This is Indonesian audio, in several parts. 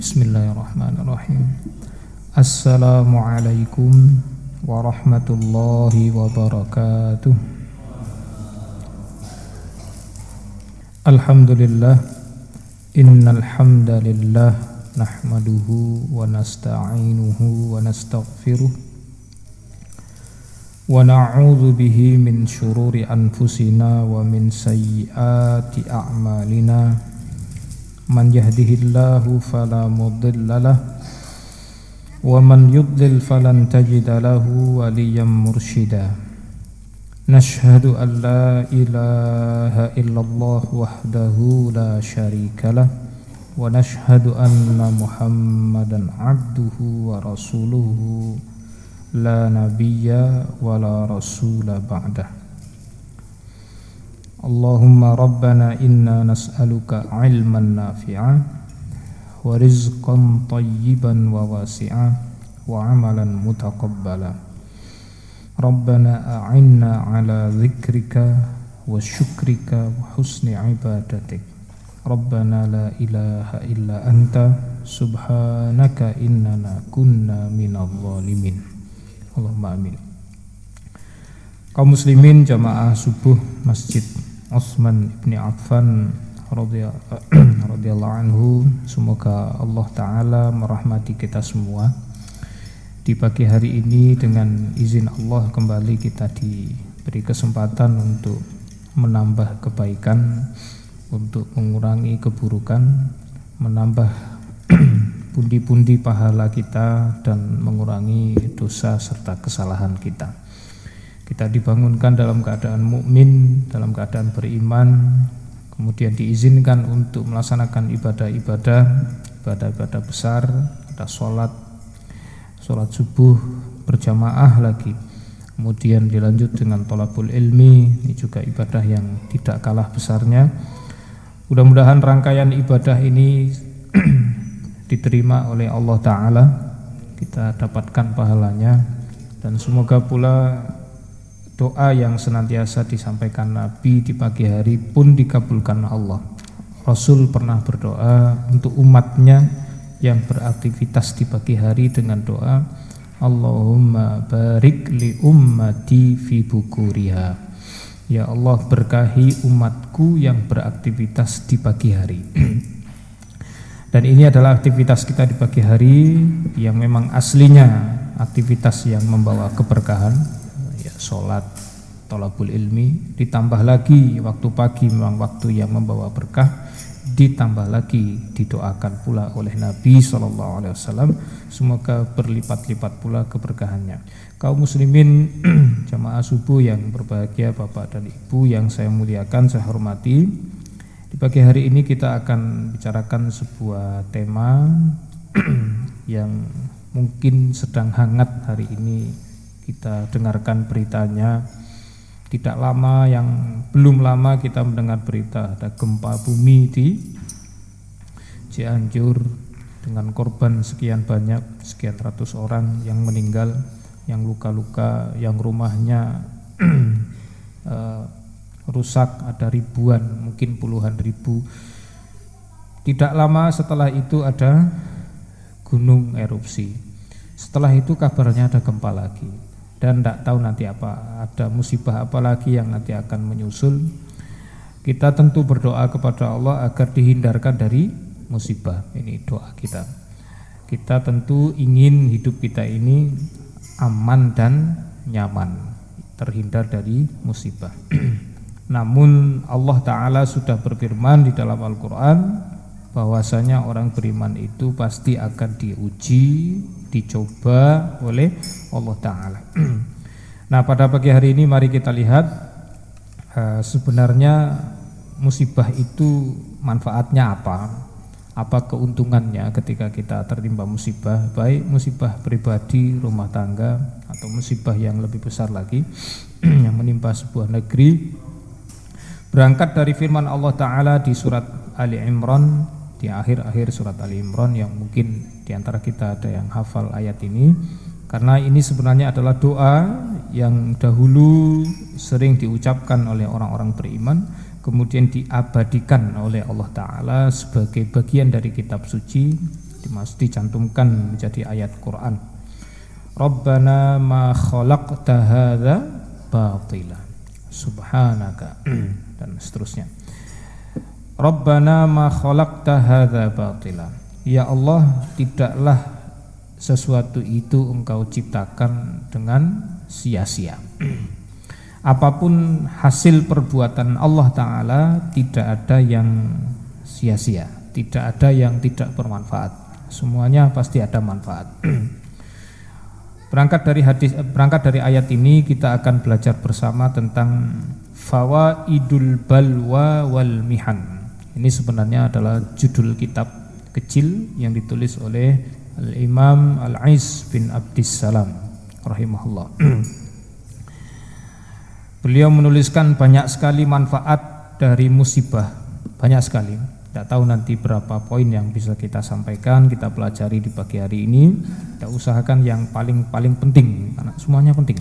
Bismillahirrahmanirrahim. Assalamualaikum warahmatullahi wabarakatuh. Alhamdulillah Innal hamdalillah nahmaduhu wa nasta'inuhu wa nastaghfiruh wa na'udzu bihi min shururi anfusina wa min sayyiati a'malina من يهده الله فلا مضل له ومن يضلل فلن تجد له وليا مرشدا نشهد أن لا إله إلا الله وحده لا شريك له ونشهد أن محمدا عبده ورسوله لا نبي ولا رسول بعده اللهم ربنا إنا نسألك علما نافعا ورزقا طيبا وواسعا وعملا متقبلا ربنا أعنا على ذكرك وشكرك وحسن عبادتك ربنا لا إله إلا أنت سبحانك إننا كنا من الظالمين اللهم آمين kaum muslimin jamaah subuh masjid Utsman bin Affan radhiyallahu anhu. Semoga Allah taala merahmati kita semua. Di pagi hari ini dengan izin Allah kembali kita diberi kesempatan untuk menambah kebaikan untuk mengurangi keburukan menambah pundi-pundi pahala kita dan mengurangi dosa serta kesalahan kita kita dibangunkan dalam keadaan mukmin, dalam keadaan beriman, kemudian diizinkan untuk melaksanakan ibadah-ibadah, ibadah-ibadah besar, ada sholat, sholat subuh berjamaah lagi, kemudian dilanjut dengan tolabul ilmi, ini juga ibadah yang tidak kalah besarnya. Mudah-mudahan rangkaian ibadah ini diterima oleh Allah Ta'ala, kita dapatkan pahalanya, dan semoga pula Doa yang senantiasa disampaikan Nabi di pagi hari pun dikabulkan Allah. Rasul pernah berdoa untuk umatnya yang beraktivitas di pagi hari dengan doa Allahumma barik li ummati fi bukuriha. Ya Allah berkahi umatku yang beraktivitas di pagi hari. Dan ini adalah aktivitas kita di pagi hari yang memang aslinya aktivitas yang membawa keberkahan sholat tolabul ilmi ditambah lagi waktu pagi memang waktu yang membawa berkah ditambah lagi didoakan pula oleh Nabi Shallallahu Alaihi Wasallam. Semoga berlipat-lipat pula keberkahannya. Kaum muslimin jamaah subuh yang berbahagia bapak dan ibu yang saya muliakan saya hormati. Di pagi hari ini kita akan bicarakan sebuah tema yang mungkin sedang hangat hari ini kita dengarkan beritanya. Tidak lama yang belum lama kita mendengar berita ada gempa bumi di Cianjur. Dengan korban sekian banyak sekian ratus orang yang meninggal yang luka-luka yang rumahnya uh, rusak ada ribuan mungkin puluhan ribu. Tidak lama setelah itu ada gunung erupsi. Setelah itu kabarnya ada gempa lagi dan tidak tahu nanti apa ada musibah apa lagi yang nanti akan menyusul. Kita tentu berdoa kepada Allah agar dihindarkan dari musibah. Ini doa kita. Kita tentu ingin hidup kita ini aman dan nyaman terhindar dari musibah. Namun Allah Ta'ala sudah berfirman di dalam Al-Quran bahwasanya orang beriman itu pasti akan diuji dicoba oleh Allah Ta'ala. Nah pada pagi hari ini mari kita lihat uh, Sebenarnya musibah itu manfaatnya apa? Apa keuntungannya ketika kita tertimpa musibah? Baik musibah pribadi, rumah tangga Atau musibah yang lebih besar lagi Yang menimpa sebuah negeri. Berangkat dari firman Allah Ta'ala di surat Ali Imran di akhir-akhir surat Ali Imran yang mungkin di antara kita ada yang hafal ayat ini karena ini sebenarnya adalah doa yang dahulu sering diucapkan oleh orang-orang beriman kemudian diabadikan oleh Allah taala sebagai bagian dari kitab suci Mesti dicantumkan menjadi ayat Quran. Rabbana ma khalaqta hadza batila. Subhanaka dan seterusnya. Rabbana ma khalaqta hadza batila. Ya Allah, tidaklah sesuatu itu engkau ciptakan dengan sia-sia. Apa pun hasil perbuatan Allah Ta'ala tidak ada yang sia-sia, tidak ada yang tidak bermanfaat semuanya pasti ada manfaat. berangkat dari hadis berangkat dari ayat ini kita akan belajar bersama tentang fawaidul balwa wal mihan. Ini sebenarnya adalah judul kitab kecil yang ditulis oleh Al Imam Al Ais bin Abdissalam rahimahullah. Beliau menuliskan banyak sekali manfaat dari musibah, banyak sekali tidak tahu nanti berapa poin yang bisa kita sampaikan, kita pelajari di pagi hari ini. Kita usahakan yang paling paling penting karena semuanya penting.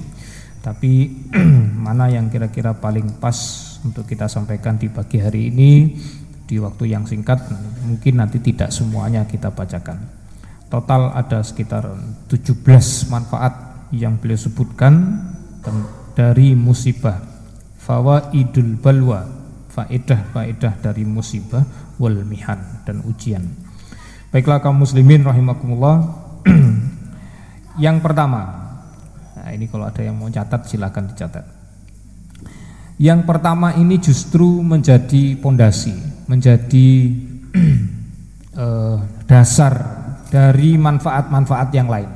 Tapi mana yang kira-kira paling pas untuk kita sampaikan di pagi hari ini di waktu yang singkat mungkin nanti tidak semuanya kita bacakan. Total ada sekitar 17 manfaat yang beliau sebutkan dari musibah fawaidul balwa faedah-faedah dari musibah wal mihan dan ujian. Baiklah kaum muslimin rahimakumullah. yang pertama, nah ini kalau ada yang mau catat silakan dicatat. Yang pertama ini justru menjadi pondasi, menjadi eh, dasar dari manfaat-manfaat yang lain.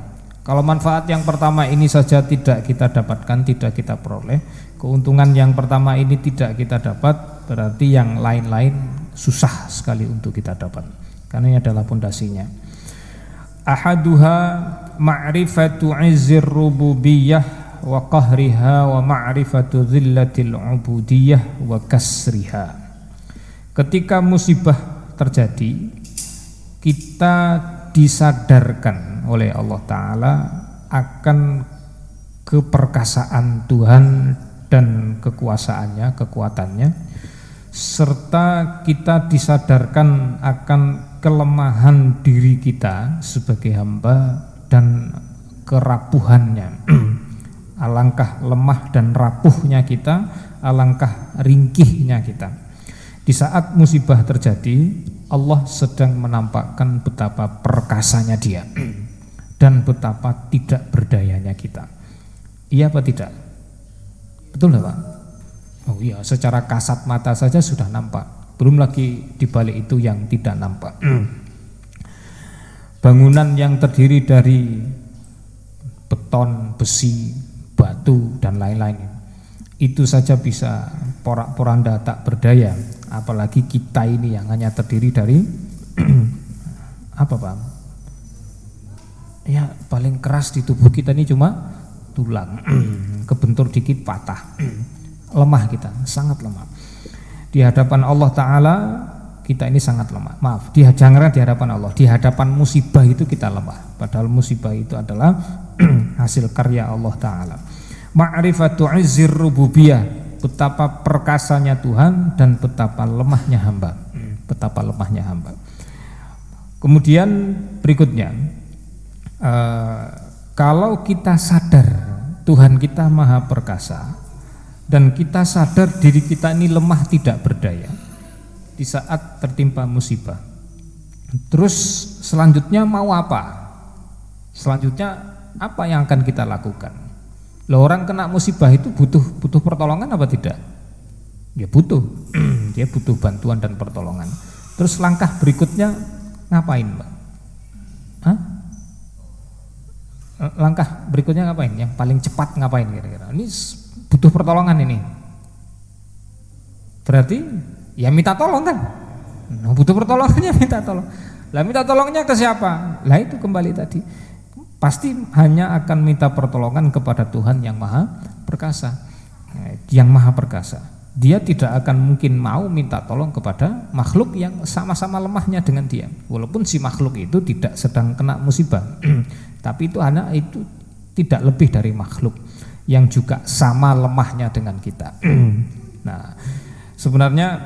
Kalau manfaat yang pertama ini saja tidak kita dapatkan, tidak kita peroleh, keuntungan yang pertama ini tidak kita dapat, berarti yang lain-lain susah sekali untuk kita dapat. Karena ini adalah pondasinya. Ahaduha ma'rifatu izzir rububiyah wa qahriha wa ma'rifatu zillatil ubudiyah wa kasriha. Ketika musibah terjadi kita disadarkan oleh Allah taala akan keperkasaan Tuhan dan kekuasaannya, kekuatannya serta kita disadarkan akan kelemahan diri kita sebagai hamba dan kerapuhannya. alangkah lemah dan rapuhnya kita, alangkah ringkihnya kita. Di saat musibah terjadi, Allah sedang menampakkan betapa perkasanya Dia dan betapa tidak berdayanya kita. Iya apa tidak? Betul nggak Pak? Oh iya, secara kasat mata saja sudah nampak. Belum lagi di balik itu yang tidak nampak. Bangunan yang terdiri dari beton, besi, batu dan lain-lain itu saja bisa porak-poranda tak berdaya, apalagi kita ini yang hanya terdiri dari apa Pak? Ya paling keras di tubuh kita ini cuma tulang, kebentur dikit patah lemah kita, sangat lemah. Di hadapan Allah Ta'ala kita ini sangat lemah. Maaf, di jangan di hadapan Allah, di hadapan musibah itu kita lemah. Padahal musibah itu adalah hasil karya Allah Ta'ala. Ma'rifatu izzir rububiyah, betapa perkasanya Tuhan dan betapa lemahnya hamba. Betapa lemahnya hamba. Kemudian berikutnya, uh, kalau kita sadar Tuhan kita maha perkasa, dan kita sadar diri kita ini lemah tidak berdaya di saat tertimpa musibah. Terus selanjutnya mau apa? Selanjutnya apa yang akan kita lakukan? Loh orang kena musibah itu butuh butuh pertolongan apa tidak? Ya butuh. Dia butuh bantuan dan pertolongan. Terus langkah berikutnya ngapain, Mbak? Hah? Langkah berikutnya ngapain? Yang paling cepat ngapain kira-kira? Ini butuh pertolongan ini. Berarti ya minta tolong kan? Nah, butuh pertolongannya minta tolong. Lah minta tolongnya ke siapa? Lah itu kembali tadi. Pasti hanya akan minta pertolongan kepada Tuhan yang Maha Perkasa. Yang Maha Perkasa. Dia tidak akan mungkin mau minta tolong kepada makhluk yang sama-sama lemahnya dengan dia. Walaupun si makhluk itu tidak sedang kena musibah. Tapi itu anak itu tidak lebih dari makhluk yang juga sama lemahnya dengan kita. nah, sebenarnya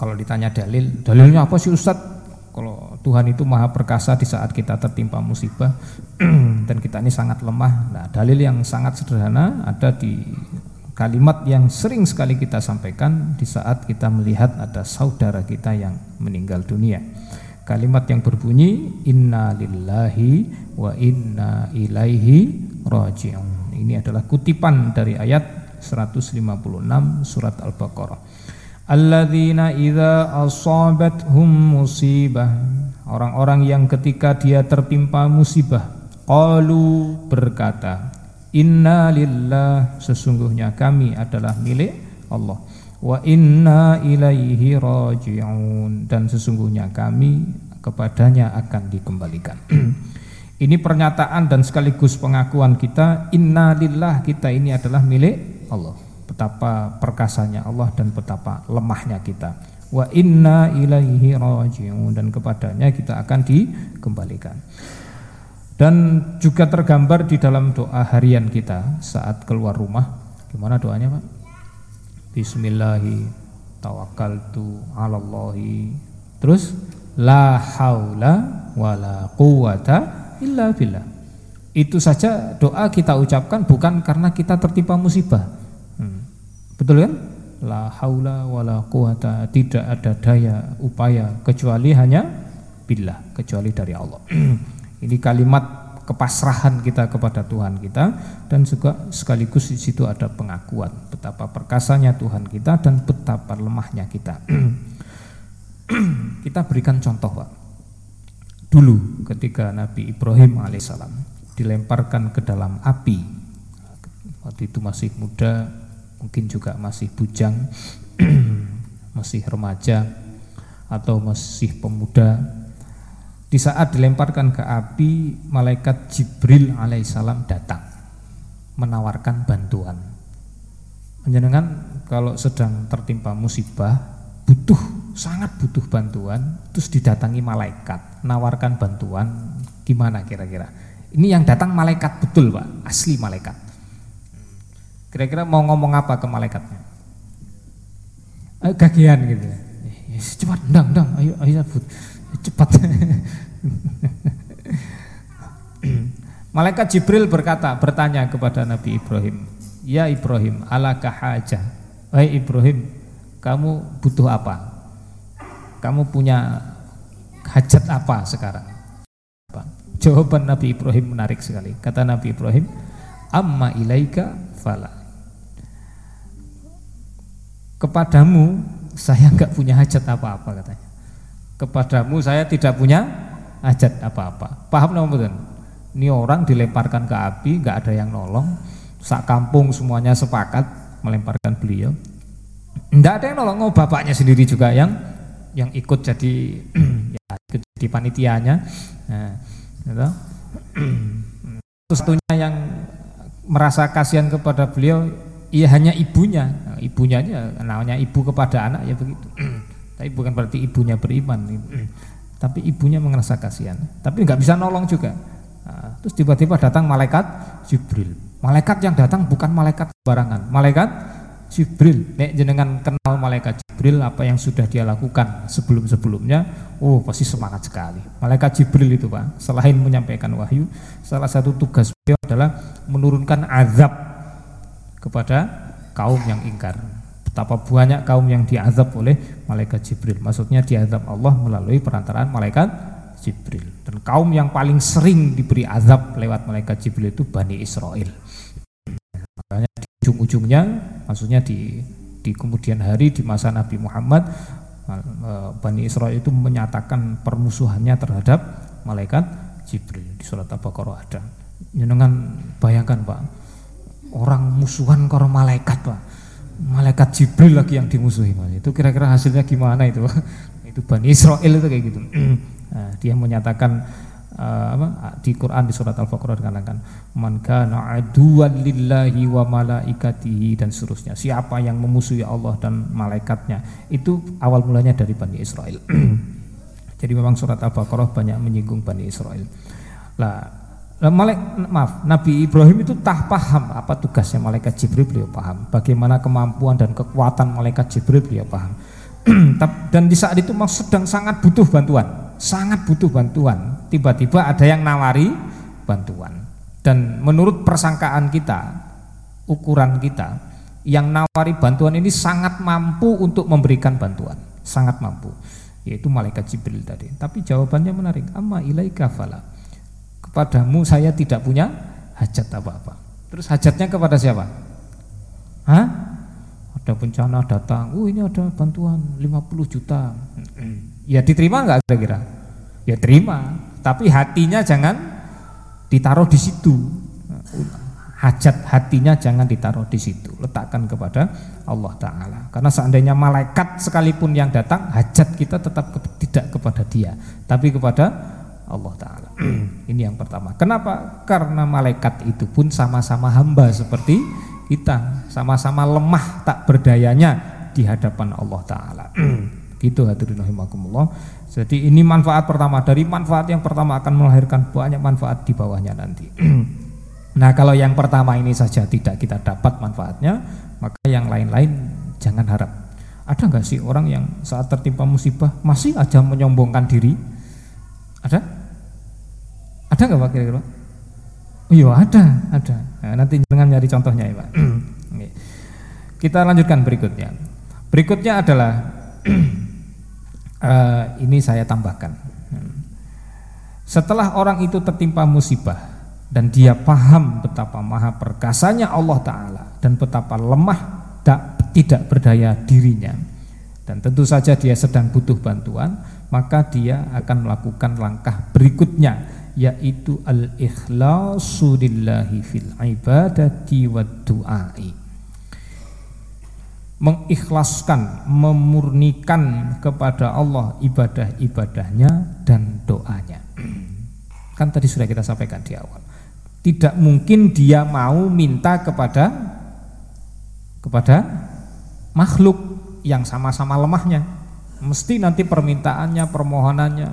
kalau ditanya dalil, dalilnya apa sih Ustadz? Kalau Tuhan itu maha perkasa di saat kita tertimpa musibah dan kita ini sangat lemah. Nah, dalil yang sangat sederhana ada di kalimat yang sering sekali kita sampaikan di saat kita melihat ada saudara kita yang meninggal dunia. Kalimat yang berbunyi inna lillahi wa inna ilaihi raji'un. Ini adalah kutipan dari ayat 156 surat Al-Baqarah alladzina idza asabathum musibah. Orang-orang yang ketika dia tertimpa musibah qalu berkata inna lillah sesungguhnya kami adalah milik Allah. Wa inna ilaihi raji'un dan sesungguhnya kami kepadanya akan dikembalikan. Ini pernyataan dan sekaligus pengakuan kita inna lillah kita ini adalah milik Allah betapa perkasanya Allah dan betapa lemahnya kita. Wa inna ilaihi raji'un dan kepadanya kita akan dikembalikan. Dan juga tergambar di dalam doa harian kita saat keluar rumah. Gimana doanya, Pak? Bismillahi tawakkaltu 'alallahi. Terus la haula wala quwata illa billah. Itu saja doa kita ucapkan bukan karena kita tertimpa musibah, Betul kan? La haula wala quwata tidak ada daya upaya kecuali hanya billah, kecuali dari Allah. Ini kalimat kepasrahan kita kepada Tuhan kita dan juga sekaligus di situ ada pengakuan betapa perkasanya Tuhan kita dan betapa lemahnya kita. kita berikan contoh, Pak. Dulu ketika Nabi Ibrahim alaihissalam dilemparkan ke dalam api, waktu itu masih muda, mungkin juga masih bujang, masih remaja atau masih pemuda. Di saat dilemparkan ke api, malaikat Jibril alaihissalam datang menawarkan bantuan. Menjenengan kalau sedang tertimpa musibah, butuh sangat butuh bantuan, terus didatangi malaikat, nawarkan bantuan, gimana kira-kira? Ini yang datang malaikat betul, Pak, asli malaikat Kira-kira mau ngomong apa ke malaikatnya? Ayo gagian gitu. cepat, ndang, ndang, ayo, ayo sabut. Cepat. Malaikat Jibril berkata, bertanya kepada Nabi Ibrahim, "Ya Ibrahim, alakah hajah?" Wahai Ibrahim, kamu butuh apa? Kamu punya hajat apa sekarang? Jawaban Nabi Ibrahim menarik sekali. Kata Nabi Ibrahim, "Amma ilaika fala." Kepadamu saya enggak punya hajat apa-apa katanya. Kepadamu saya tidak punya hajat apa-apa. Paham nomor Ini orang dilemparkan ke api, enggak ada yang nolong. Sak kampung semuanya sepakat melemparkan beliau. Enggak ada yang nolong, oh, bapaknya sendiri juga yang yang ikut jadi ya ikut jadi panitianya. Nah, gitu. Satunya yang merasa kasihan kepada beliau Iya hanya ibunya, ibunya aja namanya ibu kepada anak ya begitu. Tapi bukan berarti ibunya beriman. Tapi ibunya merasa kasihan. Tapi nggak bisa nolong juga. Nah, terus tiba-tiba datang malaikat Jibril. Malaikat yang datang bukan malaikat barangan, malaikat Jibril. Nek jenengan kenal malaikat Jibril apa yang sudah dia lakukan sebelum-sebelumnya, oh pasti semangat sekali. Malaikat Jibril itu Pak, selain menyampaikan wahyu, salah satu tugas beliau adalah menurunkan azab kepada kaum yang ingkar. Betapa banyak kaum yang diazab oleh malaikat Jibril. Maksudnya diazab Allah melalui perantaraan malaikat Jibril. Dan kaum yang paling sering diberi azab lewat malaikat Jibril itu Bani Israel. Makanya di ujung-ujungnya, maksudnya di di kemudian hari di masa Nabi Muhammad, eh, Bani Israel itu menyatakan permusuhannya terhadap malaikat Jibril di surat Al-Baqarah ada. Jenengan bayangkan Pak, orang musuhan karo malaikat pak. Malaikat Jibril lagi yang dimusuhi pak. itu kira-kira hasilnya gimana itu itu Bani Israel itu kayak gitu. Nah, dia menyatakan uh, apa di Quran di surat Al-Baqarah dikatakan man kana aduwan lillahi wa malaikatihi dan seterusnya. Siapa yang memusuhi Allah dan malaikatnya? Itu awal mulanya dari Bani Israel. Jadi memang surat Al-Baqarah banyak menyinggung Bani Israel. Lah Malek, maaf, Nabi Ibrahim itu tak paham apa tugasnya malaikat Jibril beliau paham. Bagaimana kemampuan dan kekuatan malaikat Jibril beliau paham. dan di saat itu sedang sangat butuh bantuan, sangat butuh bantuan. Tiba-tiba ada yang nawari bantuan. Dan menurut persangkaan kita, ukuran kita, yang nawari bantuan ini sangat mampu untuk memberikan bantuan, sangat mampu. Yaitu malaikat Jibril tadi. Tapi jawabannya menarik. Amma ilaika fala. Kepadamu saya tidak punya hajat apa-apa. Terus hajatnya kepada siapa? Hah? Ada bencana datang, oh ini ada bantuan 50 juta. Ya diterima nggak kira-kira? Ya terima, tapi hatinya jangan ditaruh di situ. Hajat hatinya jangan ditaruh di situ, letakkan kepada Allah Taala. Karena seandainya malaikat sekalipun yang datang, hajat kita tetap tidak kepada dia, tapi kepada Allah Taala. Ini yang pertama. Kenapa? Karena malaikat itu pun sama-sama hamba seperti kita, sama-sama lemah tak berdayanya di hadapan Allah Taala. gitu hadirin rahimakumullah. Jadi ini manfaat pertama dari manfaat yang pertama akan melahirkan banyak manfaat di bawahnya nanti. nah, kalau yang pertama ini saja tidak kita dapat manfaatnya, maka yang lain-lain jangan harap. Ada nggak sih orang yang saat tertimpa musibah masih aja menyombongkan diri? Ada? Ada nggak Pak kira-kira? Iya ada, ada. Nah, nanti jangan nyari contohnya ya Pak. Kita lanjutkan berikutnya. Berikutnya adalah uh, ini saya tambahkan. Setelah orang itu tertimpa musibah dan dia paham betapa maha perkasanya Allah Ta'ala dan betapa lemah tak, tidak berdaya dirinya dan tentu saja dia sedang butuh bantuan maka dia akan melakukan langkah berikutnya yaitu al-ikhlasu lillahi fil ibadati wa du'ai mengikhlaskan, memurnikan kepada Allah ibadah-ibadahnya dan doanya. Kan tadi sudah kita sampaikan di awal. Tidak mungkin dia mau minta kepada kepada makhluk yang sama-sama lemahnya. Mesti nanti permintaannya, permohonannya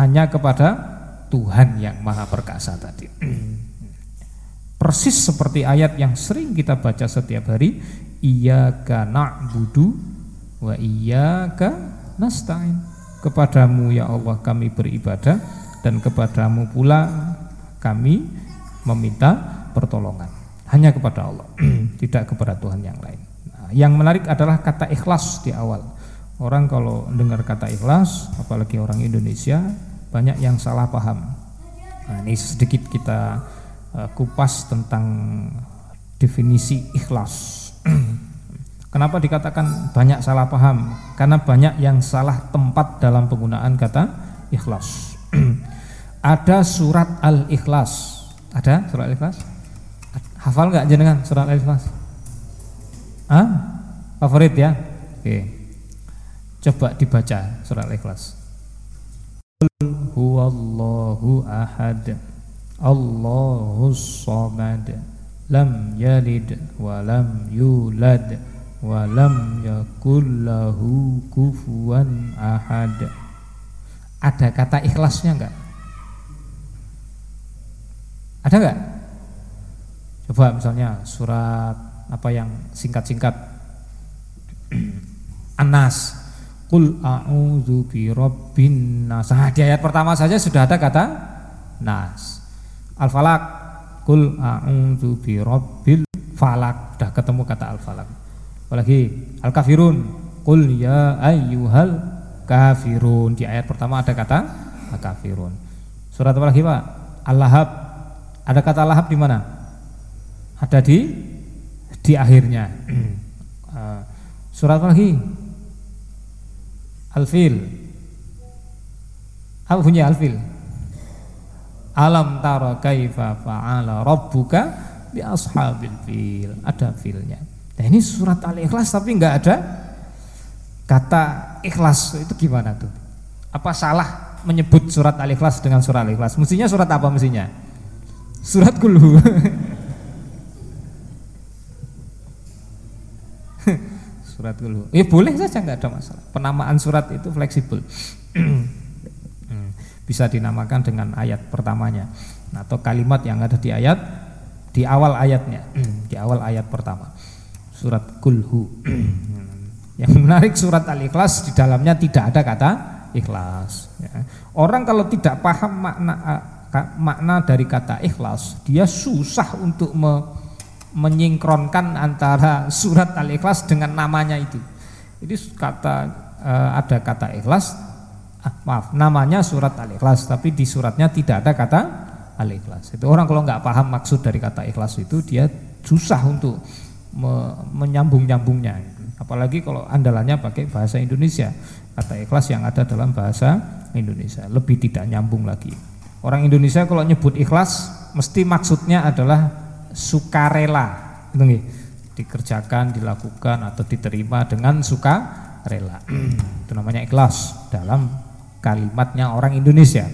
hanya kepada Tuhan yang Maha Perkasa tadi. Persis seperti ayat yang sering kita baca setiap hari Iyyaka na'budu wa iyyaka nasta'in. Kepadamu ya Allah kami beribadah dan kepadamu pula kami meminta pertolongan. Hanya kepada Allah, tidak kepada Tuhan yang lain. Nah, yang menarik adalah kata ikhlas di awal. Orang kalau dengar kata ikhlas, apalagi orang Indonesia, banyak yang salah paham. Nah, ini sedikit kita uh, kupas tentang definisi ikhlas. Kenapa dikatakan banyak salah paham? Karena banyak yang salah tempat dalam penggunaan kata ikhlas. Ada surat Al-Ikhlas. Ada surat Al-Ikhlas? Hafal nggak jenengan surat Al-Ikhlas? Ah, favorit ya? Oke. Coba dibaca surat Al-Ikhlas. Huwallahu ahad. Allahus samad lam yalid wa lam yulad wa lam yakul lahu kufuwan ahad. Ada kata ikhlasnya enggak? Ada enggak? Coba misalnya surat apa yang singkat-singkat Anas Qul a'udzu birabbin nas. Nah, di ayat pertama saja sudah ada kata nas. Al-Falaq Kul a'udzu birabbil falak. Sudah ketemu kata al-falak. Apalagi al-kafirun. Kul ya ayyuhal kafirun. Di ayat pertama ada kata al-kafirun. Surat apa lagi Pak? Al-Lahab. Ada kata lahab di mana? Ada di di akhirnya. Eh, surat apa lagi? Al-Fil. Apa bunyi Al-Fil? Alam tara kaifa fa'ala rabbuka bi ashabil fil. Ada filnya. Nah ini surat Al-Ikhlas tapi enggak ada kata ikhlas. Itu gimana tuh? Apa salah menyebut surat Al-Ikhlas dengan surat Al-Ikhlas? Mestinya surat apa mestinya? Surat Kulhu. surat Kulhu. Ya boleh saja enggak ada masalah. Penamaan surat itu fleksibel. bisa dinamakan dengan ayat pertamanya atau kalimat yang ada di ayat di awal ayatnya di awal ayat pertama surat kulhu yang menarik surat al-ikhlas di dalamnya tidak ada kata ikhlas. Ya. Orang kalau tidak paham makna makna dari kata ikhlas, dia susah untuk me, menyingkronkan antara surat al-ikhlas dengan namanya itu. Jadi kata uh, ada kata ikhlas, ah, maaf, namanya surat al-ikhlas, tapi di suratnya tidak ada kata al-ikhlas. Itu orang kalau nggak paham maksud dari kata ikhlas itu dia susah untuk me, menyambung-nyambungnya. Apalagi kalau andalannya pakai bahasa Indonesia. Kata ikhlas yang ada dalam bahasa Indonesia lebih tidak nyambung lagi. Orang Indonesia kalau nyebut ikhlas mesti maksudnya adalah sukarela. Gitu dikerjakan, dilakukan atau diterima dengan suka rela. Itu namanya ikhlas dalam kalimatnya orang Indonesia.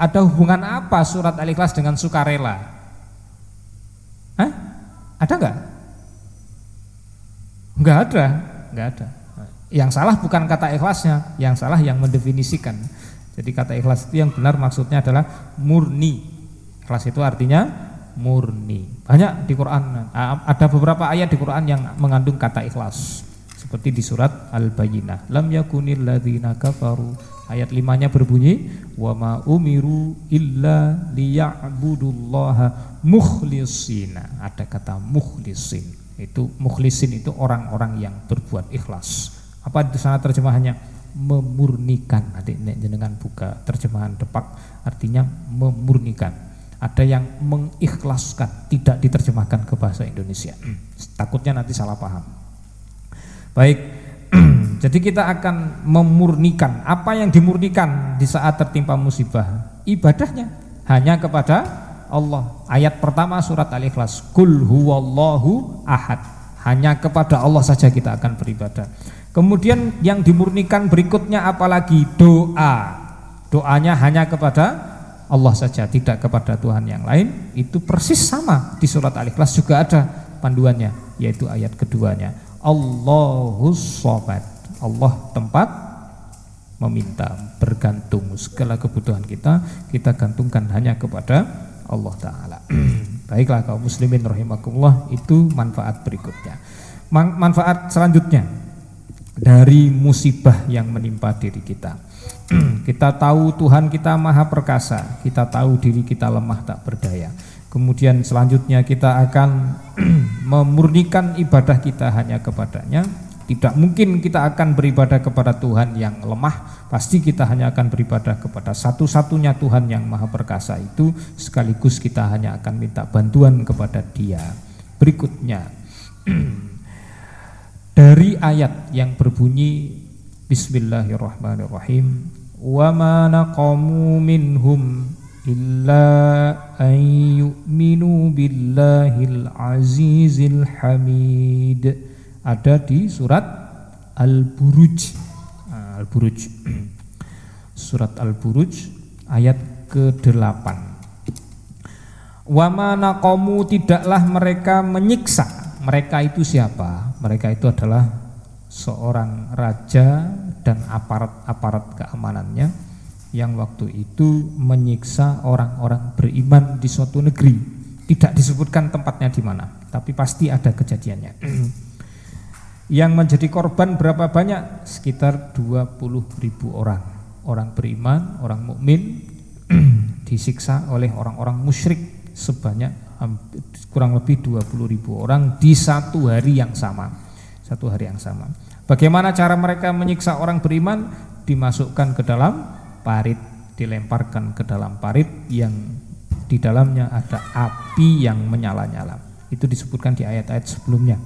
Ada hubungan apa surat Al-Ikhlas dengan sukarela? Hah? Ada enggak? Enggak ada, enggak ada. Yang salah bukan kata ikhlasnya, yang salah yang mendefinisikan. Jadi kata ikhlas itu yang benar maksudnya adalah murni. Ikhlas itu artinya murni. Banyak di Quran, ada beberapa ayat di Quran yang mengandung kata ikhlas. Seperti di surat Al-Bayyinah. Lam yakunil ladzina kafaru. Ayat limanya berbunyi, "Wa ma umiru illa liya'budullaha mukhlisina." Ada kata mukhlisin. Itu mukhlisin itu orang-orang yang berbuat ikhlas. Apa di sana terjemahannya? Memurnikan. Nanti jenengan buka terjemahan depak artinya memurnikan ada yang mengikhlaskan, tidak diterjemahkan ke bahasa Indonesia. Takutnya nanti salah paham. Baik, jadi kita akan memurnikan apa yang dimurnikan di saat tertimpa musibah. Ibadahnya hanya kepada Allah. Ayat pertama surat Al-Ikhlas, Kul huwallahu ahad. Hanya kepada Allah saja kita akan beribadah. Kemudian yang dimurnikan berikutnya apalagi doa. Doanya hanya kepada Allah saja, tidak kepada Tuhan yang lain, itu persis sama di surat Al-Ikhlas juga ada panduannya, yaitu ayat keduanya. Allahus sobat, Allah tempat meminta, bergantung segala kebutuhan kita, kita gantungkan hanya kepada Allah Ta'ala. Baiklah kaum muslimin rahimakumullah, itu manfaat berikutnya. Manfaat selanjutnya dari musibah yang menimpa diri kita kita tahu Tuhan kita maha perkasa, kita tahu diri kita lemah tak berdaya. Kemudian selanjutnya kita akan memurnikan ibadah kita hanya kepadanya. Tidak mungkin kita akan beribadah kepada Tuhan yang lemah, pasti kita hanya akan beribadah kepada satu-satunya Tuhan yang maha perkasa itu, sekaligus kita hanya akan minta bantuan kepada dia. Berikutnya, dari ayat yang berbunyi Bismillahirrahmanirrahim ma naqamu minhum illa an yu'minu billahil azizil hamid. Ada di surat Al-Buruj. Ah, Al-Buruj. Surat Al-Buruj ayat ke-8 wa ma naqamu tidaklah mereka menyiksa. Mereka itu siapa? Mereka itu adalah seorang raja dan aparat-aparat keamanannya yang waktu itu menyiksa orang-orang beriman di suatu negeri. Tidak disebutkan tempatnya di mana, tapi pasti ada kejadiannya. yang menjadi korban berapa banyak? Sekitar 20 ribu orang. Orang beriman, orang mukmin disiksa oleh orang-orang musyrik sebanyak kurang lebih 20 ribu orang di satu hari yang sama. Satu hari yang sama. Bagaimana cara mereka menyiksa orang beriman? Dimasukkan ke dalam parit, dilemparkan ke dalam parit yang di dalamnya ada api yang menyala-nyala. Itu disebutkan di ayat-ayat sebelumnya.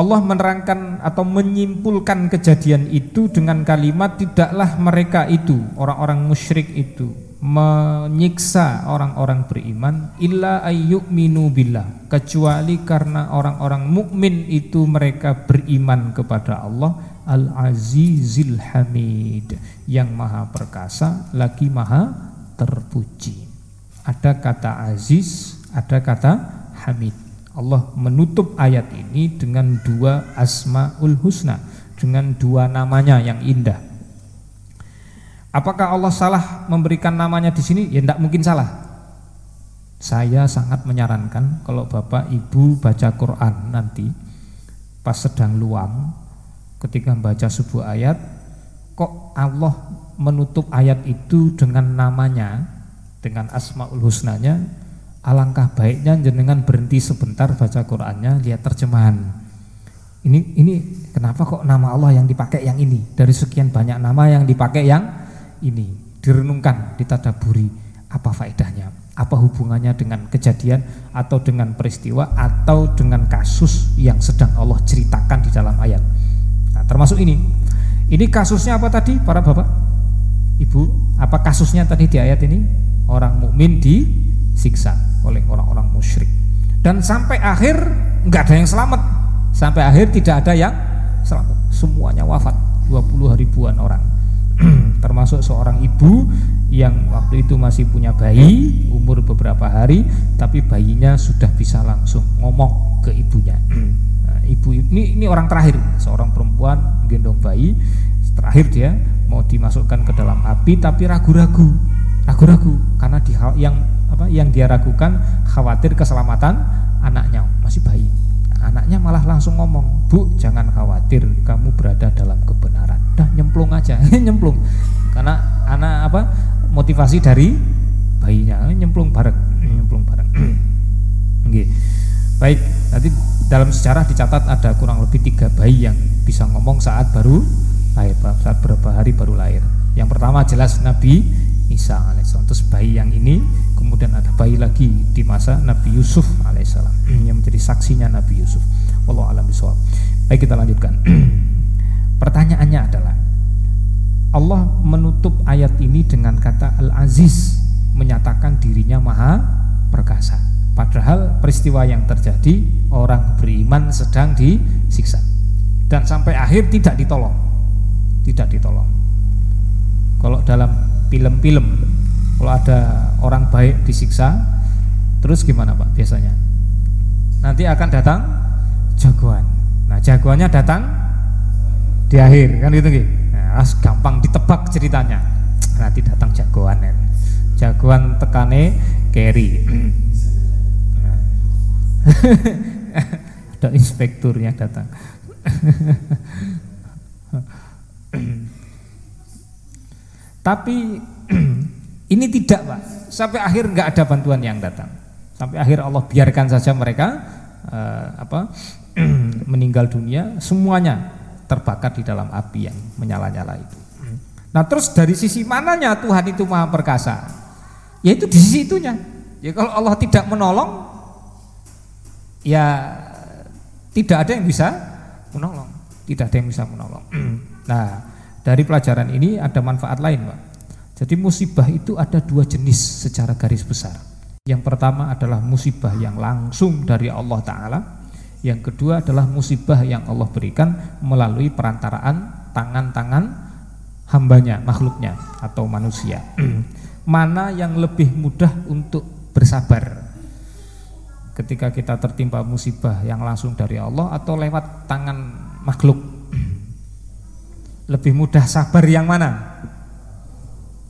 Allah menerangkan atau menyimpulkan kejadian itu dengan kalimat tidaklah mereka itu orang-orang musyrik itu menyiksa orang-orang beriman illa ayyuminu billah. Kecuali karena orang-orang mukmin itu mereka beriman kepada Allah Al-Azizil Hamid yang maha perkasa lagi maha terpuji. Ada kata aziz ada kata hamid. Allah menutup ayat ini dengan dua asmaul husna dengan dua namanya yang indah Apakah Allah salah memberikan namanya di sini? Ya tidak mungkin salah. Saya sangat menyarankan kalau Bapak Ibu baca Quran nanti pas sedang luang ketika membaca sebuah ayat kok Allah menutup ayat itu dengan namanya, dengan asmaul husnanya, alangkah baiknya jenengan berhenti sebentar baca Qur'annya, lihat terjemahan. Ini ini kenapa kok nama Allah yang dipakai yang ini? Dari sekian banyak nama yang dipakai yang ini, direnungkan, ditadaburi, apa faedahnya? Apa hubungannya dengan kejadian atau dengan peristiwa atau dengan kasus yang sedang Allah ceritakan di dalam ayat? Nah, termasuk ini. Ini kasusnya apa tadi para Bapak? Ibu, apa kasusnya tadi di ayat ini? Orang mukmin disiksa oleh orang-orang musyrik. Dan sampai akhir nggak ada yang selamat. Sampai akhir tidak ada yang selamat. Semuanya wafat. 20 ribuan orang. Termasuk seorang ibu yang waktu itu masih punya bayi umur beberapa hari tapi bayinya sudah bisa langsung ngomong ke ibunya. Nah, ibu ini ini orang terakhir, seorang perempuan gendong bayi. Terakhir dia mau dimasukkan ke dalam api tapi ragu-ragu. Ragu-ragu karena di yang apa yang dia ragukan khawatir keselamatan anaknya masih bayi anaknya malah langsung ngomong bu jangan khawatir kamu berada dalam kebenaran nyemplung aja nyemplung. Karena anak apa motivasi dari bayinya. Nyemplung bareng nyemplung bareng. Oke. baik nanti dalam sejarah dicatat ada kurang lebih tiga bayi yang bisa ngomong saat baru lahir saat beberapa hari baru lahir. Yang pertama jelas Nabi Isa alaihissalam. Terus bayi yang ini kemudian ada bayi lagi di masa Nabi Yusuf alaihissalam. Yang menjadi saksinya Nabi Yusuf. Allah alam baik kita lanjutkan. Pertanyaannya adalah Allah menutup ayat ini dengan kata Al-Aziz menyatakan dirinya maha perkasa. Padahal peristiwa yang terjadi orang beriman sedang disiksa. Dan sampai akhir tidak ditolong. Tidak ditolong. Kalau dalam film-film kalau ada orang baik disiksa terus gimana Pak biasanya? Nanti akan datang jagoan. Nah jagoannya datang di akhir kan gitu gitu nah, gampang ditebak ceritanya nanti datang jagoan ya. jagoan tekane carry nah. ada inspekturnya datang Tapi ini tidak pak, sampai akhir nggak ada bantuan yang datang. Sampai akhir Allah biarkan saja mereka uh, apa meninggal dunia, semuanya terbakar di dalam api yang menyala-nyala itu. Nah terus dari sisi mananya Tuhan itu maha perkasa? Yaitu di sisi itunya. Ya kalau Allah tidak menolong, ya tidak ada yang bisa menolong. Tidak ada yang bisa menolong. Nah dari pelajaran ini ada manfaat lain, Pak. Jadi musibah itu ada dua jenis secara garis besar. Yang pertama adalah musibah yang langsung dari Allah Ta'ala Yang kedua adalah musibah yang Allah berikan melalui perantaraan tangan-tangan hambanya, makhluknya atau manusia Mana yang lebih mudah untuk bersabar Ketika kita tertimpa musibah yang langsung dari Allah atau lewat tangan makhluk lebih mudah sabar yang mana?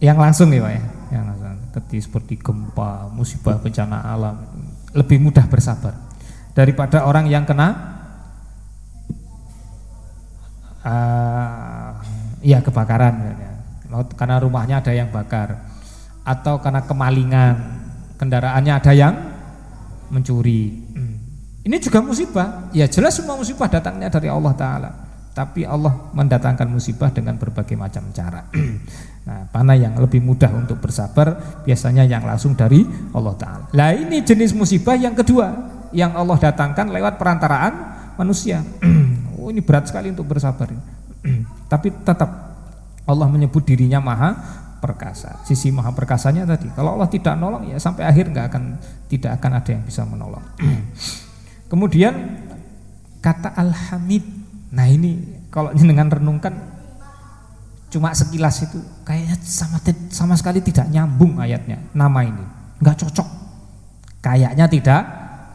Yang langsung ya Pak ya? Yang langsung. Seperti gempa, musibah, bencana alam, lebih mudah bersabar daripada orang yang kena uh, ya kebakaran karena rumahnya ada yang bakar atau karena kemalingan kendaraannya ada yang mencuri. Hmm. Ini juga musibah. Ya jelas semua musibah datangnya dari Allah Taala tapi Allah mendatangkan musibah dengan berbagai macam cara. nah, mana yang lebih mudah untuk bersabar? Biasanya yang langsung dari Allah Taala. Nah ini jenis musibah yang kedua yang Allah datangkan lewat perantaraan manusia. oh ini berat sekali untuk bersabar. tapi tetap Allah menyebut dirinya maha perkasa. Sisi maha perkasanya tadi. Kalau Allah tidak nolong ya sampai akhir nggak akan tidak akan ada yang bisa menolong. Kemudian kata Alhamid Nah ini kalau dengan renungkan cuma sekilas itu kayaknya sama sama sekali tidak nyambung ayatnya nama ini nggak cocok kayaknya tidak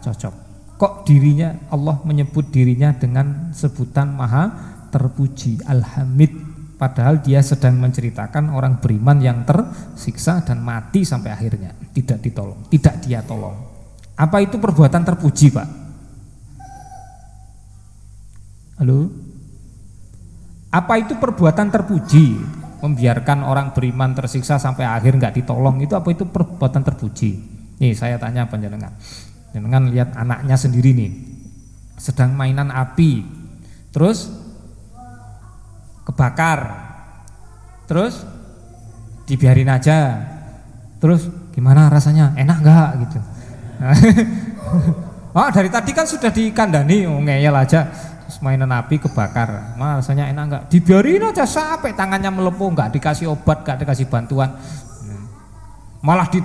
cocok kok dirinya Allah menyebut dirinya dengan sebutan maha terpuji alhamid padahal dia sedang menceritakan orang beriman yang tersiksa dan mati sampai akhirnya tidak ditolong tidak dia tolong apa itu perbuatan terpuji Pak Halo? Apa itu perbuatan terpuji? Membiarkan orang beriman tersiksa sampai akhir nggak ditolong itu apa itu perbuatan terpuji? Nih saya tanya panjenengan. Jenengan lihat anaknya sendiri nih sedang mainan api, terus kebakar, terus dibiarin aja, terus gimana rasanya? Enak nggak? Gitu? oh dari tadi kan sudah dikandani, oh, ngeyel aja. Terus mainan api kebakar. Nah, rasanya enak enggak dibiarin aja sampai tangannya melepuh enggak dikasih obat enggak dikasih bantuan. Malah di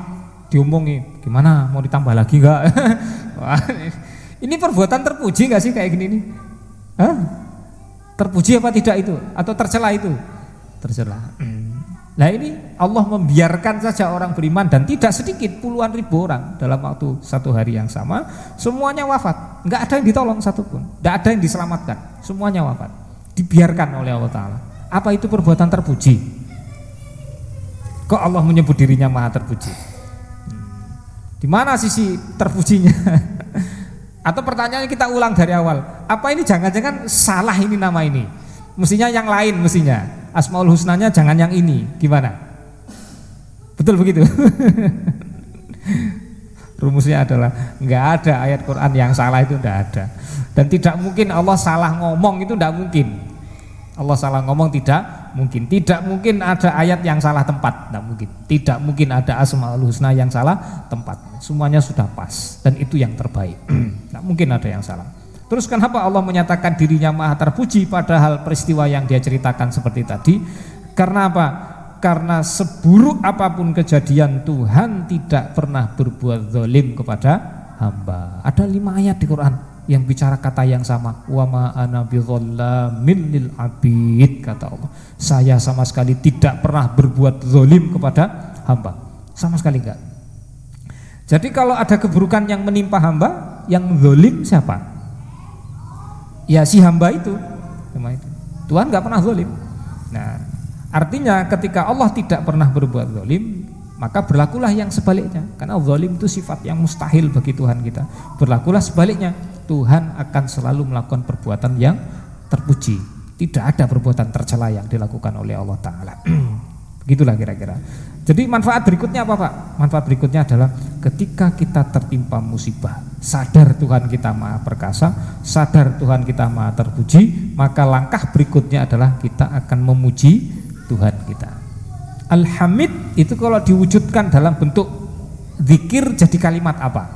diomongi gimana? Mau ditambah lagi enggak ini perbuatan terpuji enggak sih kayak gini nih? Hah? terpuji apa tidak itu? Atau tercela itu? Tercela. Nah ini Allah membiarkan saja orang beriman dan tidak sedikit puluhan ribu orang dalam waktu satu hari yang sama semuanya wafat, nggak ada yang ditolong satupun, nggak ada yang diselamatkan, semuanya wafat, dibiarkan oleh Allah Taala. Apa itu perbuatan terpuji? Kok Allah menyebut dirinya maha terpuji? Di mana sisi terpujinya? Atau pertanyaannya kita ulang dari awal, apa ini jangan-jangan salah ini nama ini? Mestinya yang lain mestinya. Asmaul Husnanya jangan yang ini. Gimana? Betul begitu? Rumusnya adalah nggak ada ayat Quran yang salah itu nggak ada. Dan tidak mungkin Allah salah ngomong itu nggak mungkin. Allah salah ngomong tidak mungkin. Tidak mungkin ada ayat yang salah tempat, tidak mungkin. Tidak mungkin ada Asmaul Husna yang salah tempat. Semuanya sudah pas dan itu yang terbaik. Tidak mungkin ada yang salah. Terus kenapa Allah menyatakan dirinya maha terpuji padahal peristiwa yang dia ceritakan seperti tadi? Karena apa? Karena seburuk apa pun kejadian Tuhan tidak pernah berbuat zalim kepada hamba. Ada lima ayat di Quran yang bicara kata yang sama. Wa ma ana lil abid kata Allah. Saya sama sekali tidak pernah berbuat zalim kepada hamba. Sama sekali enggak. Jadi kalau ada keburukan yang menimpa hamba, yang zalim siapa? ya si hamba itu Tuhan nggak pernah zalim nah artinya ketika Allah tidak pernah berbuat zalim maka berlakulah yang sebaliknya karena zalim itu sifat yang mustahil bagi Tuhan kita berlakulah sebaliknya Tuhan akan selalu melakukan perbuatan yang terpuji tidak ada perbuatan tercela yang dilakukan oleh Allah Ta'ala begitulah kira-kira jadi manfaat berikutnya apa Pak? Manfaat berikutnya adalah ketika kita tertimpa musibah, sadar Tuhan kita maha perkasa, sadar Tuhan kita maha terpuji, maka langkah berikutnya adalah kita akan memuji Tuhan kita. Alhamid itu kalau diwujudkan dalam bentuk zikir jadi kalimat apa?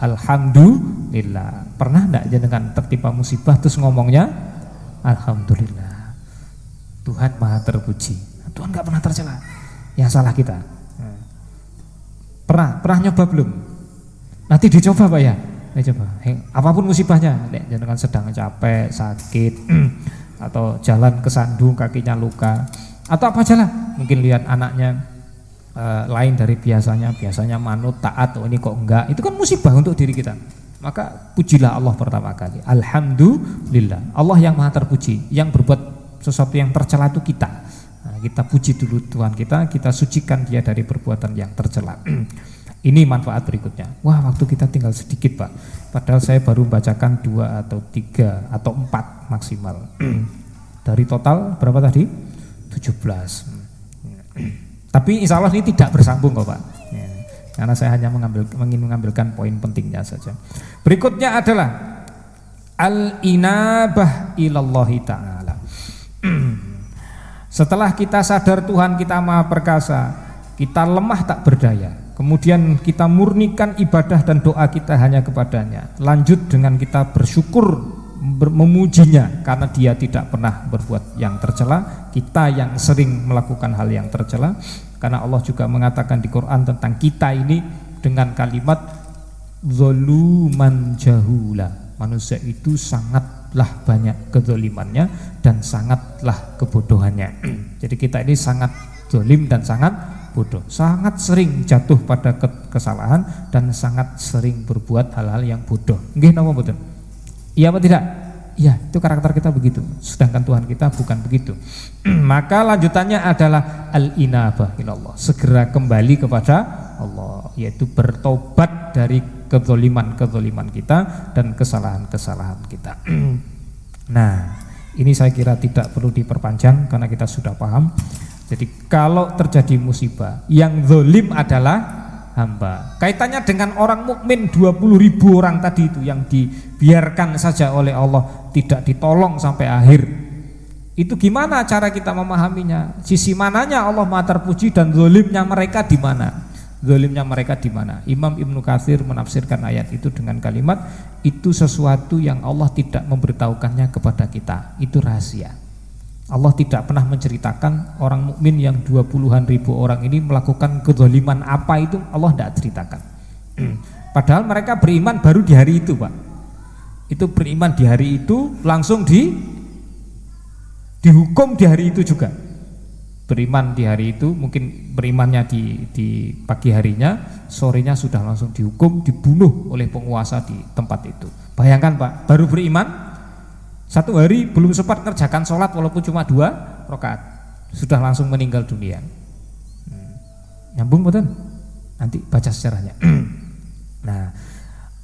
Alhamdulillah. Pernah enggak dengan tertimpa musibah terus ngomongnya Alhamdulillah. Tuhan maha terpuji. Tuhan nggak pernah tercela yang salah kita. Pernah, pernah nyoba belum? Nanti dicoba Pak ya. Nih coba. apa pun musibahnya, nek jangan sedang capek, sakit, atau jalan kesandung, kakinya luka, atau apa aja lah. Mungkin lihat anaknya uh, lain dari biasanya, biasanya manut, taat, oh ini kok enggak. Itu kan musibah untuk diri kita. Maka pujilah Allah pertama kali. Alhamdulillah. Allah yang maha terpuji, yang berbuat sesuatu yang tercela itu kita kita puji dulu Tuhan kita, kita sucikan dia dari perbuatan yang tercela. Ini manfaat berikutnya. Wah, waktu kita tinggal sedikit, Pak. Padahal saya baru bacakan dua atau tiga atau empat maksimal. dari total berapa tadi? 17. Tapi insya Allah ini tidak bersambung kok, Pak. Karena saya hanya mengambil, ingin mengambilkan poin pentingnya saja. Berikutnya adalah al-inabah ilallahi ta'ala. Setelah kita sadar Tuhan kita maha perkasa, kita lemah tak berdaya. Kemudian kita murnikan ibadah dan doa kita hanya kepadanya. Lanjut dengan kita bersyukur memujinya karena dia tidak pernah berbuat yang tercela. Kita yang sering melakukan hal yang tercela. Karena Allah juga mengatakan di Quran tentang kita ini dengan kalimat zoluman jahula. Manusia itu sangat sangatlah banyak kezolimannya dan sangatlah kebodohannya. Jadi kita ini sangat zolim dan sangat bodoh. Sangat sering jatuh pada kesalahan dan sangat sering berbuat hal-hal yang bodoh. Nggih napa betul? Iya apa tidak? Iya, itu karakter kita begitu. Sedangkan Tuhan kita bukan begitu. Maka lanjutannya adalah al-inabah ilallah. Segera kembali kepada Allah, yaitu bertobat dari kezoliman-kezoliman kita dan kesalahan-kesalahan kita. nah, Ini saya kira tidak perlu diperpanjang karena kita sudah paham. Jadi kalau terjadi musibah, yang zolim adalah hamba. Kaitannya dengan orang mukmin 20 ribu orang tadi itu yang dibiarkan saja oleh Allah tidak ditolong sampai akhir. Itu gimana cara kita memahaminya? Sisi mananya Allah Maha terpuji dan zolimnya mereka di mana? Zolimnya mereka di mana? Imam Ibnu Katsir menafsirkan ayat itu dengan kalimat itu sesuatu yang Allah tidak memberitahukannya kepada kita. Itu rahasia. Allah tidak pernah menceritakan orang mukmin yang dua puluhan ribu orang ini melakukan kezoliman apa itu Allah tidak ceritakan. Padahal mereka beriman baru di hari itu, Pak. Itu beriman di hari itu langsung di dihukum di hari itu juga beriman di hari itu mungkin berimannya di, di pagi harinya sorenya sudah langsung dihukum dibunuh oleh penguasa di tempat itu bayangkan pak baru beriman satu hari belum sempat kerjakan sholat walaupun cuma dua rakaat sudah langsung meninggal dunia. Hmm. nyambung betul nanti baca sejarahnya. Nah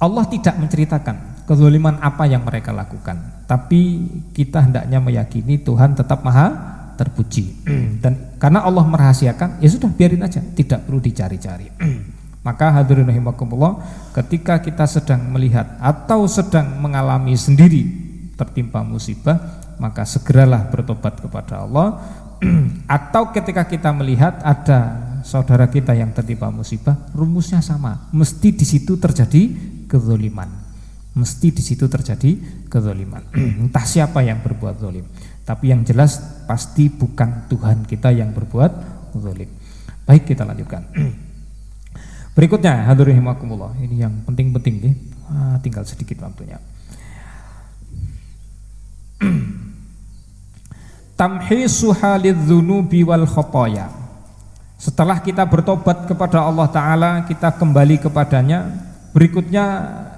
Allah tidak menceritakan kezaliman apa yang mereka lakukan. Tapi kita hendaknya meyakini Tuhan tetap maha terpuji. Dan karena Allah merahasiakan ya sudah biarin aja. Tidak perlu dicari-cari. Maka hadirin rahimakumullah ketika kita sedang melihat atau sedang mengalami sendiri tertimpa musibah maka segeralah bertobat kepada Allah atau ketika kita melihat ada saudara kita yang tertimpa musibah rumusnya sama mesti di situ terjadi kezoliman mesti di situ terjadi kezoliman entah siapa yang berbuat zolim tapi yang jelas pasti bukan Tuhan kita yang berbuat zalim. Baik kita lanjutkan. Berikutnya hadirin Ini yang penting-penting nih. Ah, tinggal sedikit waktunya. Tamhisu halidzunubi wal khotoya. Setelah kita bertobat kepada Allah Ta'ala Kita kembali kepadanya Berikutnya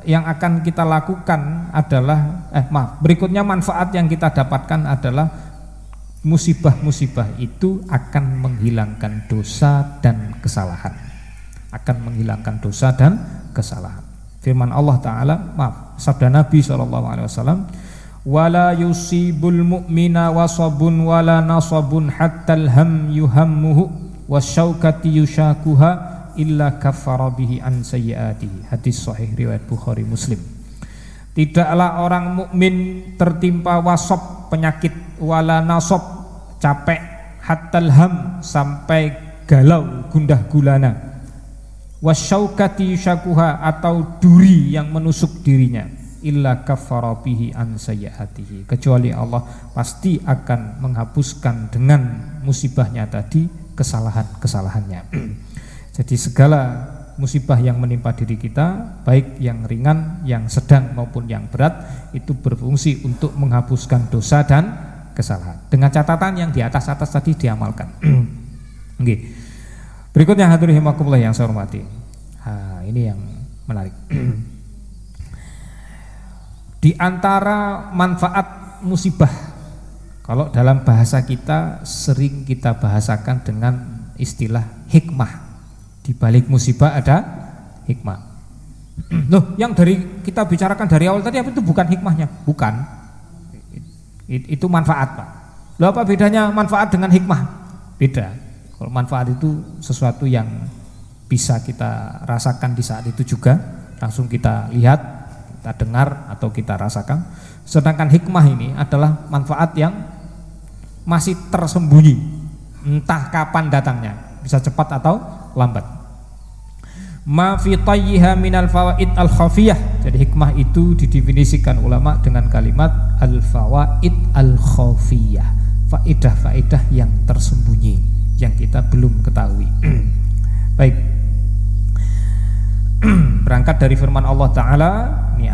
yang akan kita lakukan adalah eh maaf, berikutnya manfaat yang kita dapatkan adalah musibah-musibah itu akan menghilangkan dosa dan kesalahan. Akan menghilangkan dosa dan kesalahan. Firman Allah taala, maaf, sabda Nabi wasallam, "Wala yusibul mu'mina wasabun wala nasabun hatta al-ham yuhammuhu wasyaukati yushakuha illa kafara bihi an sayyiatihi. Hadis sahih riwayat Bukhari Muslim. Tidaklah orang mukmin tertimpa wasop penyakit wala nasab capek hatal ham sampai galau gundah gulana wasyaukati syakuha atau duri yang menusuk dirinya illa kafara bihi an sayyiatihi kecuali Allah pasti akan menghapuskan dengan musibahnya tadi kesalahan-kesalahannya Jadi segala musibah yang menimpa diri kita, baik yang ringan, yang sedang maupun yang berat, itu berfungsi untuk menghapuskan dosa dan kesalahan. Dengan catatan yang di atas-atas tadi diamalkan. Oke. Berikutnya hadirin yang saya hormati. Nah, ini yang menarik. di antara manfaat musibah kalau dalam bahasa kita sering kita bahasakan dengan istilah hikmah di balik musibah ada hikmah. Loh, yang dari kita bicarakan dari awal tadi apa itu bukan hikmahnya? Bukan. Itu manfaat, Pak. Loh apa bedanya manfaat dengan hikmah? Beda. Kalau manfaat itu sesuatu yang bisa kita rasakan di saat itu juga, langsung kita lihat, kita dengar atau kita rasakan. Sedangkan hikmah ini adalah manfaat yang masih tersembunyi, entah kapan datangnya, bisa cepat atau lambat ma fi tayyiha minal fawaid al khafiyah. Jadi hikmah itu didefinisikan ulama dengan kalimat al fawaid al khafiyah. Faedah-faedah yang tersembunyi yang kita belum ketahui. Baik. Berangkat dari firman Allah taala,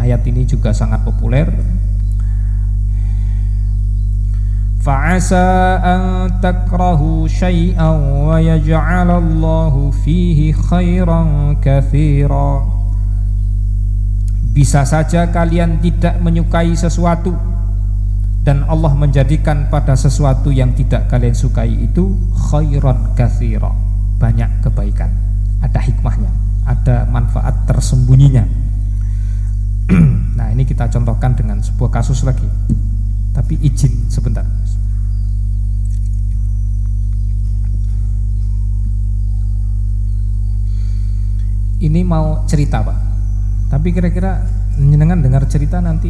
ayat ini juga sangat populer. Fa'asa an takrahu syai'an wa yaj'alallahu fihi khairan kathira. Bisa saja kalian tidak menyukai sesuatu dan Allah menjadikan pada sesuatu yang tidak kalian sukai itu khairan kathira. Banyak kebaikan. Ada hikmahnya. Ada manfaat tersembunyinya. nah ini kita contohkan dengan sebuah kasus lagi Tapi izin sebentar. Ini mau cerita pak, tapi kira-kira menyenangkan dengar cerita nanti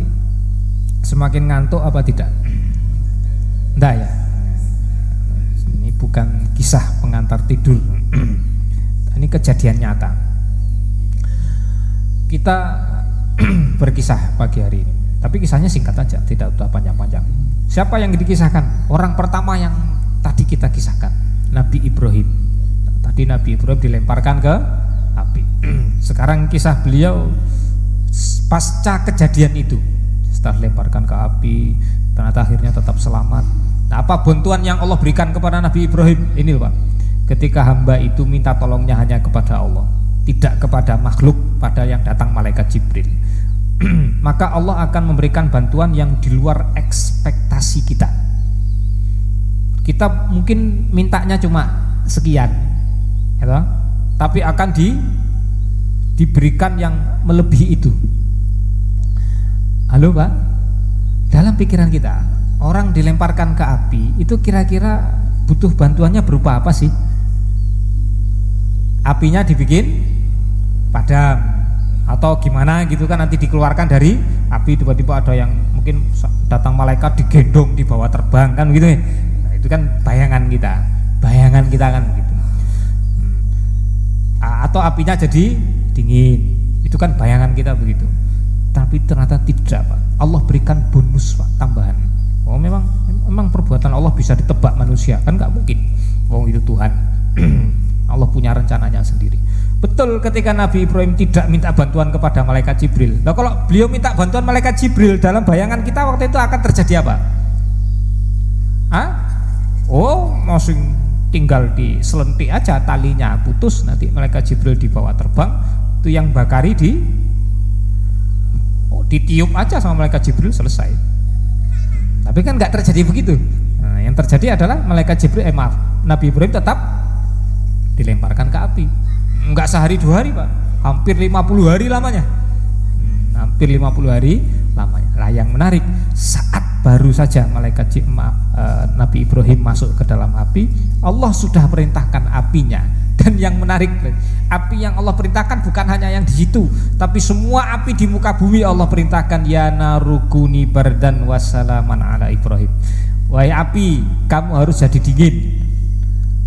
semakin ngantuk apa tidak? Enggak ya. Ini bukan kisah pengantar tidur. ini kejadian nyata. Kita berkisah pagi hari ini. Tapi kisahnya singkat aja, tidak usah panjang-panjang. Siapa yang dikisahkan? Orang pertama yang tadi kita kisahkan, Nabi Ibrahim. Tadi Nabi Ibrahim dilemparkan ke api. Sekarang kisah beliau pasca kejadian itu. Setelah dilemparkan ke api, ternyata akhirnya tetap selamat. Nah, apa bantuan yang Allah berikan kepada Nabi Ibrahim? Ini Pak. Ketika hamba itu minta tolongnya hanya kepada Allah, tidak kepada makhluk pada yang datang malaikat Jibril. maka Allah akan memberikan bantuan yang di luar ekspektasi kita. Kita mungkin mintanya cuma sekian, ya tapi akan di diberikan yang melebihi itu. Halo Pak, dalam pikiran kita orang dilemparkan ke api itu kira-kira butuh bantuannya berupa apa sih? Apinya dibikin padam, atau gimana gitu kan nanti dikeluarkan dari api tiba-tiba ada yang mungkin datang malaikat digendong di bawah terbang kan gitu ya. Nah, itu kan bayangan kita bayangan kita kan gitu. Hmm. atau apinya jadi dingin. Itu kan bayangan kita begitu. Tapi ternyata tidak Pak. Allah berikan bonus Pak tambahan. Oh memang memang perbuatan Allah bisa ditebak manusia. Kan nggak mungkin. Oh itu Tuhan. Allah punya rencananya sendiri Betul ketika Nabi Ibrahim tidak minta bantuan kepada malaikat Jibril. Nah kalau beliau minta bantuan malaikat Jibril dalam bayangan kita waktu itu akan terjadi apa? Hah? Oh, masih tinggal di selentik aja talinya putus nanti malaikat Jibril dibawa terbang itu yang bakari di oh, ditiup aja sama malaikat Jibril selesai. Tapi kan nggak terjadi begitu. Nah, yang terjadi adalah malaikat Jibril eh maaf Nabi Ibrahim tetap dilemparkan ke api enggak sehari dua hari pak. Hampir 50 hari lamanya. Hmm, hampir 50 hari lamanya. Lah yang menarik saat baru saja malaikat uh, Nabi Ibrahim masuk ke dalam api Allah sudah perintahkan apinya. Dan yang menarik api yang Allah perintahkan bukan hanya yang di situ tapi semua api di muka bumi Allah perintahkan ya narukuni bardan wassalaman ala Ibrahim. Wahai api kamu harus jadi dingin.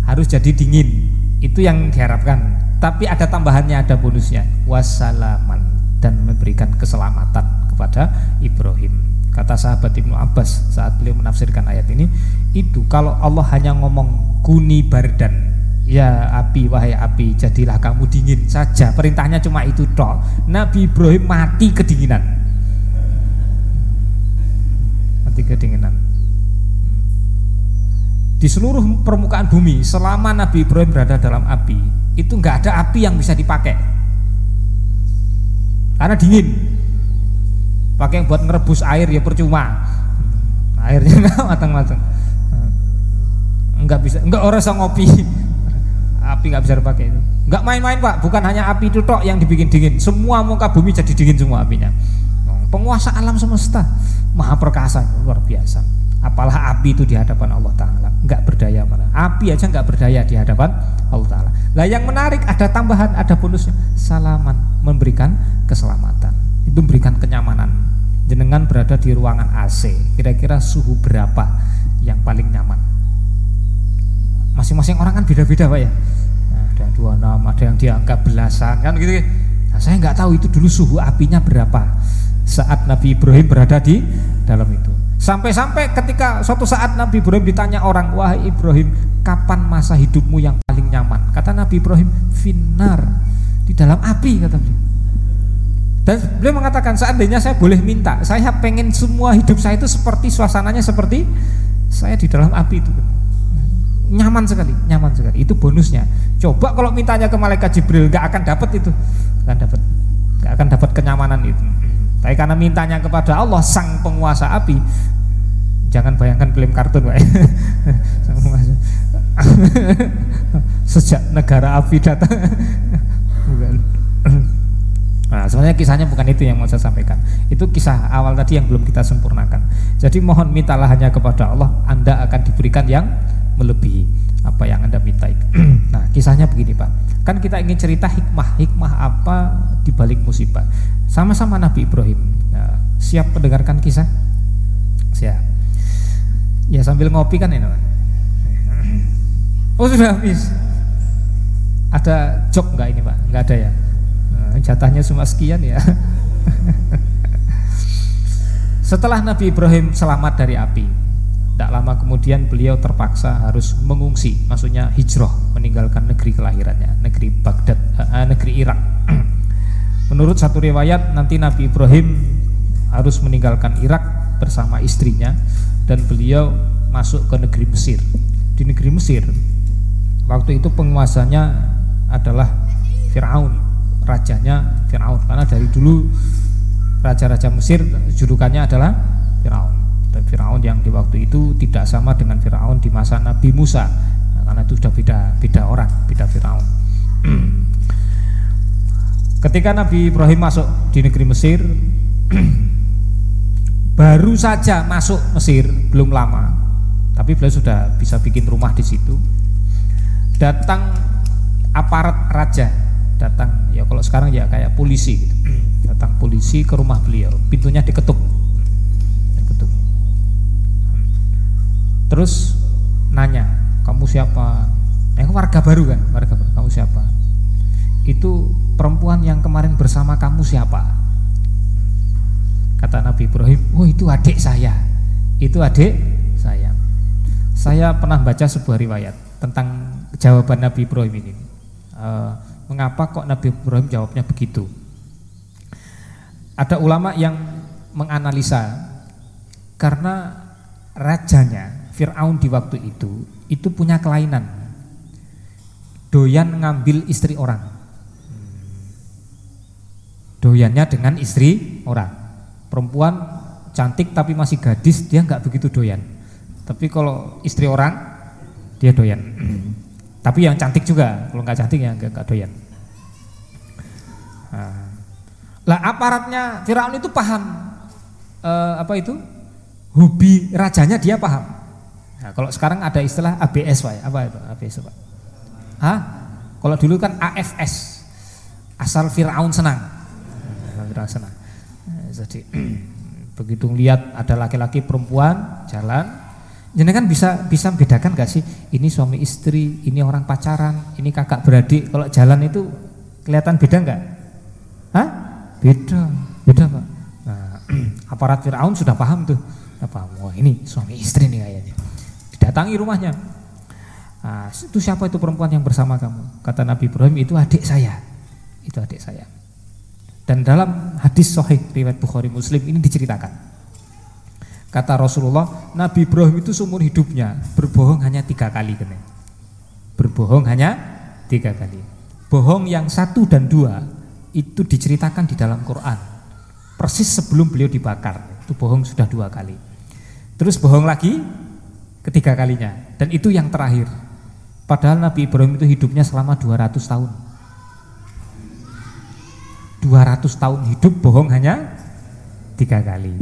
Harus jadi dingin. Itu yang diharapkan tapi ada tambahannya ada bonusnya. Wassalaman. Dan memberikan keselamatan kepada Ibrahim. Kata sahabat Ibnu Abbas saat beliau menafsirkan ayat ini itu kalau Allah hanya ngomong kuni bardan ya api wahai api jadilah kamu dingin saja. Perintahnya cuma itu toh Nabi Ibrahim mati kedinginan. Mati kedinginan. Di seluruh permukaan bumi selama Nabi Ibrahim berada dalam api itu nggak ada api yang bisa dipakai. Karena dingin. Pakai buat ngerebus air ya percuma. Airnya nggak matang-matang. Nggak bisa nggak orang bisa ngopi. Api nggak bisa dipakai itu. Nggak main-main pak. Bukan hanya api itu tok yang dibikin dingin. Semua muka bumi jadi dingin semua apinya. Penguasa alam semesta. Maha perkasa. Luar biasa apalah api itu di hadapan Allah Ta'ala. Nggak berdaya mana. Api aja nggak berdaya di hadapan Allah Ta'ala. Lah yang menarik ada tambahan ada bonusnya. Salaman memberikan keselamatan. Itu memberikan kenyamanan. Jenengan berada di ruangan AC kira-kira suhu berapa yang paling nyaman? Masing-masing orang kan beda-beda pak ya? Nah, ada yang 26 ada yang di angka belasan kan gitu nah, saya nggak tahu itu dulu suhu apinya berapa saat Nabi Ibrahim berada di dalam itu Sampai-sampai ketika suatu saat Nabi Ibrahim ditanya orang, "Wahai Ibrahim, kapan masa hidupmu yang paling nyaman?" Kata Nabi Ibrahim, "Finar." Di dalam api kata beliau. Dan beliau mengatakan, "Seandainya saya boleh minta, saya pengen semua hidup saya itu seperti suasananya seperti saya di dalam api itu." Nyaman sekali, nyaman sekali. Itu bonusnya. Coba kalau mintanya ke malaikat Jibril, gak akan dapat itu. Gak dapat. Gak akan dapat kenyamanan itu. Tapi karena mintanya kepada Allah sang penguasa api, jangan bayangkan film kartun, Pak. Sejak negara api datang, bukan. Nah, sebenarnya kisahnya bukan itu yang mau saya sampaikan. Itu kisah awal tadi yang belum kita sempurnakan. Jadi mohon mintalah hanya kepada Allah, Anda akan diberikan yang melebihi apa yang Anda minta nah, kisahnya begini, Pak. Kan kita ingin cerita hikmah, hikmah apa di balik musibah. Sama-sama Nabi Ibrahim. Nah, siap mendengarkan kisah? Siap. Ya sambil ngopi kan ini, Pak. Oh, sudah habis. Ada job nggak ini, Pak? Nggak ada ya? jatahnya cuma sekian ya. Setelah Nabi Ibrahim selamat dari api, tidak lama kemudian beliau terpaksa harus mengungsi, maksudnya hijrah, meninggalkan negeri kelahirannya, negeri Baghdad, uh, negeri Irak. Menurut satu riwayat, nanti Nabi Ibrahim harus meninggalkan Irak bersama istrinya dan beliau masuk ke negeri Mesir. Di negeri Mesir, waktu itu penguasanya adalah Firaun rajanya Firaun karena dari dulu raja-raja Mesir julukannya adalah Firaun Firaun yang di waktu itu tidak sama dengan Firaun di masa Nabi Musa. Nah, karena itu sudah beda beda orang beda Firaun. Ketika Nabi Ibrahim masuk di negeri Mesir baru saja masuk Mesir belum lama. Tapi beliau sudah bisa bikin rumah di situ. Datang aparat raja. Datang ya kalau sekarang ya kayak polisi gitu. Datang polisi ke rumah beliau. Pintunya diketuk terus nanya kamu siapa? Eh warga baru kan? Warga baru kamu siapa? Itu perempuan yang kemarin bersama kamu siapa? Kata Nabi Ibrahim oh itu adik saya. Itu adik saya. Saya pernah baca sebuah riwayat tentang jawaban Nabi Ibrahim ini. Uh, Mengapa kok Nabi Ibrahim jawabnya begitu? Ada ulama yang menganalisa karena rajanya Fir'aun di waktu itu itu punya kelainan doyan ngambil istri orang doyannya dengan istri orang perempuan cantik tapi masih gadis dia nggak begitu doyan tapi kalau istri orang dia doyan tapi yang cantik juga, kalau nggak cantik ya nggak doyan. Nah. Lah aparatnya Firaun itu paham eh, apa itu? Hobi rajanya dia paham. Nah, kalau sekarang ada istilah ABS Pak, apa itu ABS Pak? Hah? Kalau dulu kan AFS, asal Firaun senang. Firaun senang. Nah, jadi begitu lihat ada laki-laki perempuan jalan jadi kan bisa bisa membedakan gak sih ini suami istri, ini orang pacaran, ini kakak beradik. Kalau jalan itu kelihatan beda nggak? Hah? Beda, beda pak. Nah, aparat Fir'aun sudah paham tuh. Apa? Wah ini suami istri nih kayaknya. Didatangi rumahnya. Nah, itu siapa itu perempuan yang bersama kamu? Kata Nabi Ibrahim itu adik saya. Itu adik saya. Dan dalam hadis Sahih riwayat Bukhari Muslim ini diceritakan Kata Rasulullah, Nabi Ibrahim itu seumur hidupnya berbohong hanya tiga kali kena. Berbohong hanya tiga kali. Bohong yang satu dan dua itu diceritakan di dalam Quran. Persis sebelum beliau dibakar, itu bohong sudah dua kali. Terus bohong lagi ketiga kalinya, dan itu yang terakhir. Padahal Nabi Ibrahim itu hidupnya selama 200 tahun. 200 tahun hidup bohong hanya tiga kali.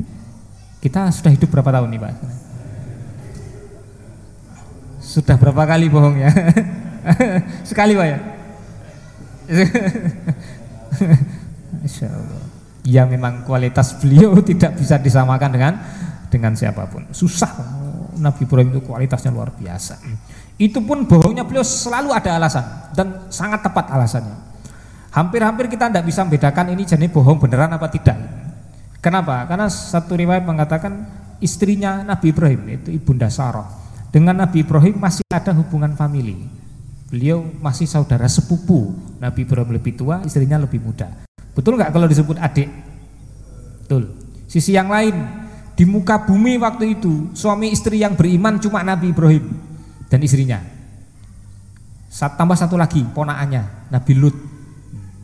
Kita sudah hidup berapa tahun nih Pak? Sudah berapa kali bohong ya? Sekali Pak ya? Insya. Ya memang kualitas beliau tidak bisa disamakan dengan dengan siapa pun. Susah. Nabi Ibrahim itu kualitasnya luar biasa. Itu pun bohongnya beliau selalu ada alasan dan sangat tepat alasannya. Hampir-hampir kita tidak bisa membedakan ini jenis bohong beneran apa tidak. Kenapa? Karena satu riwayat mengatakan istrinya Nabi Ibrahim itu ibunda Sarah dengan Nabi Ibrahim masih ada hubungan famili. Beliau masih saudara sepupu. Nabi Ibrahim lebih tua, istrinya lebih muda. Betul nggak kalau disebut adik? Betul. Sisi yang lain, di muka bumi waktu itu suami istri yang beriman cuma Nabi Ibrahim dan istrinya. Tambah satu lagi ponaannya Nabi Lut.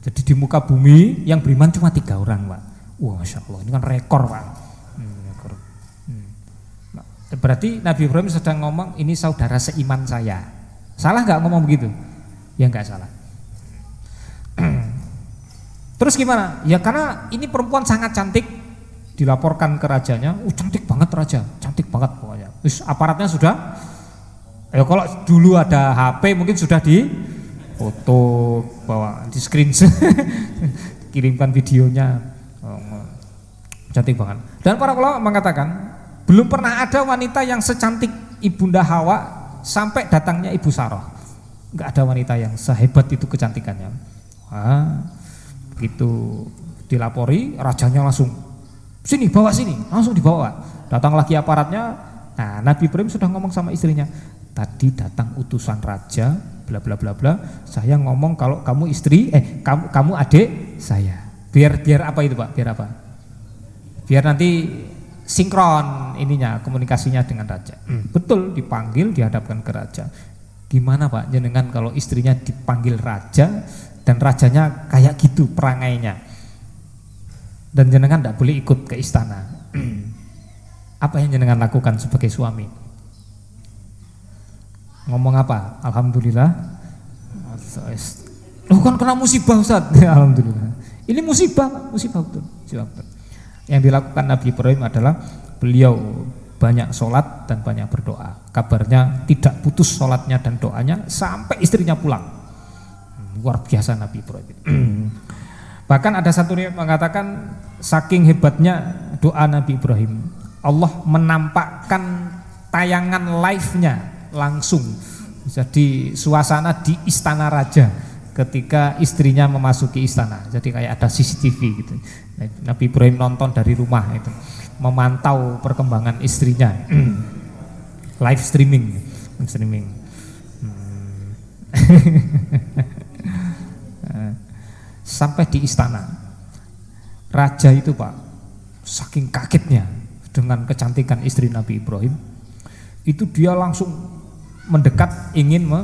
Jadi di muka bumi yang beriman cuma tiga orang, Pak. Wah, masya Allah, ini kan rekor pak. Hmm, rekor. Hmm. Nah, berarti Nabi Ibrahim sedang ngomong ini saudara seiman saya. Salah nggak ngomong begitu? Ya nggak salah. Terus gimana? Ya karena ini perempuan sangat cantik, dilaporkan ke rajanya, uh cantik banget raja, cantik banget pokoknya. Terus aparatnya sudah, ya kalau dulu ada HP mungkin sudah di foto bawa di screen kirimkan videonya, oh, cantik banget. Dan para ulama mengatakan belum pernah ada wanita yang secantik ibunda Hawa sampai datangnya ibu Sarah. Enggak ada wanita yang sehebat itu kecantikannya. Ah, begitu dilapori rajanya langsung sini bawa sini. Langsung dibawa. Datang lagi aparatnya. Nah Nabi Ibrahim sudah ngomong sama istrinya tadi datang utusan raja bla bla bla bla. Saya ngomong kalau kamu istri eh kamu kamu adik saya. Biar biar apa itu pak? Biar apa? Biar nanti sinkron ininya komunikasinya dengan raja. Hmm. betul dipanggil dihadapkan ke raja. Gimana pak jenengan kalau istrinya dipanggil raja dan rajanya kayak gitu perangainya dan jenengan tidak boleh ikut ke istana. Apa yang jenengan lakukan sebagai suami? Ngomong apa? Alhamdulillah. Oh kan kena musibah Ustaz. Alhamdulillah. Ini musibah musibah betul. Musibah betul. Yang dilakukan Nabi Ibrahim adalah beliau banyak sholat dan banyak berdoa. Kabarnya tidak putus sholatnya dan doanya sampai istrinya pulang. Luar biasa Nabi Ibrahim. Bahkan ada satu riwayat mengatakan saking hebatnya doa Nabi Ibrahim, Allah menampakkan tayangan live-nya langsung. Jadi suasana di istana raja ketika istrinya memasuki istana. Jadi kayak ada CCTV gitu. Nabi Ibrahim nonton dari rumah itu, memantau perkembangan istrinya. live streaming, streaming. Hmm. sampai di istana. Raja itu Pak, saking kagetnya dengan kecantikan istri Nabi Ibrahim, itu dia langsung mendekat ingin me,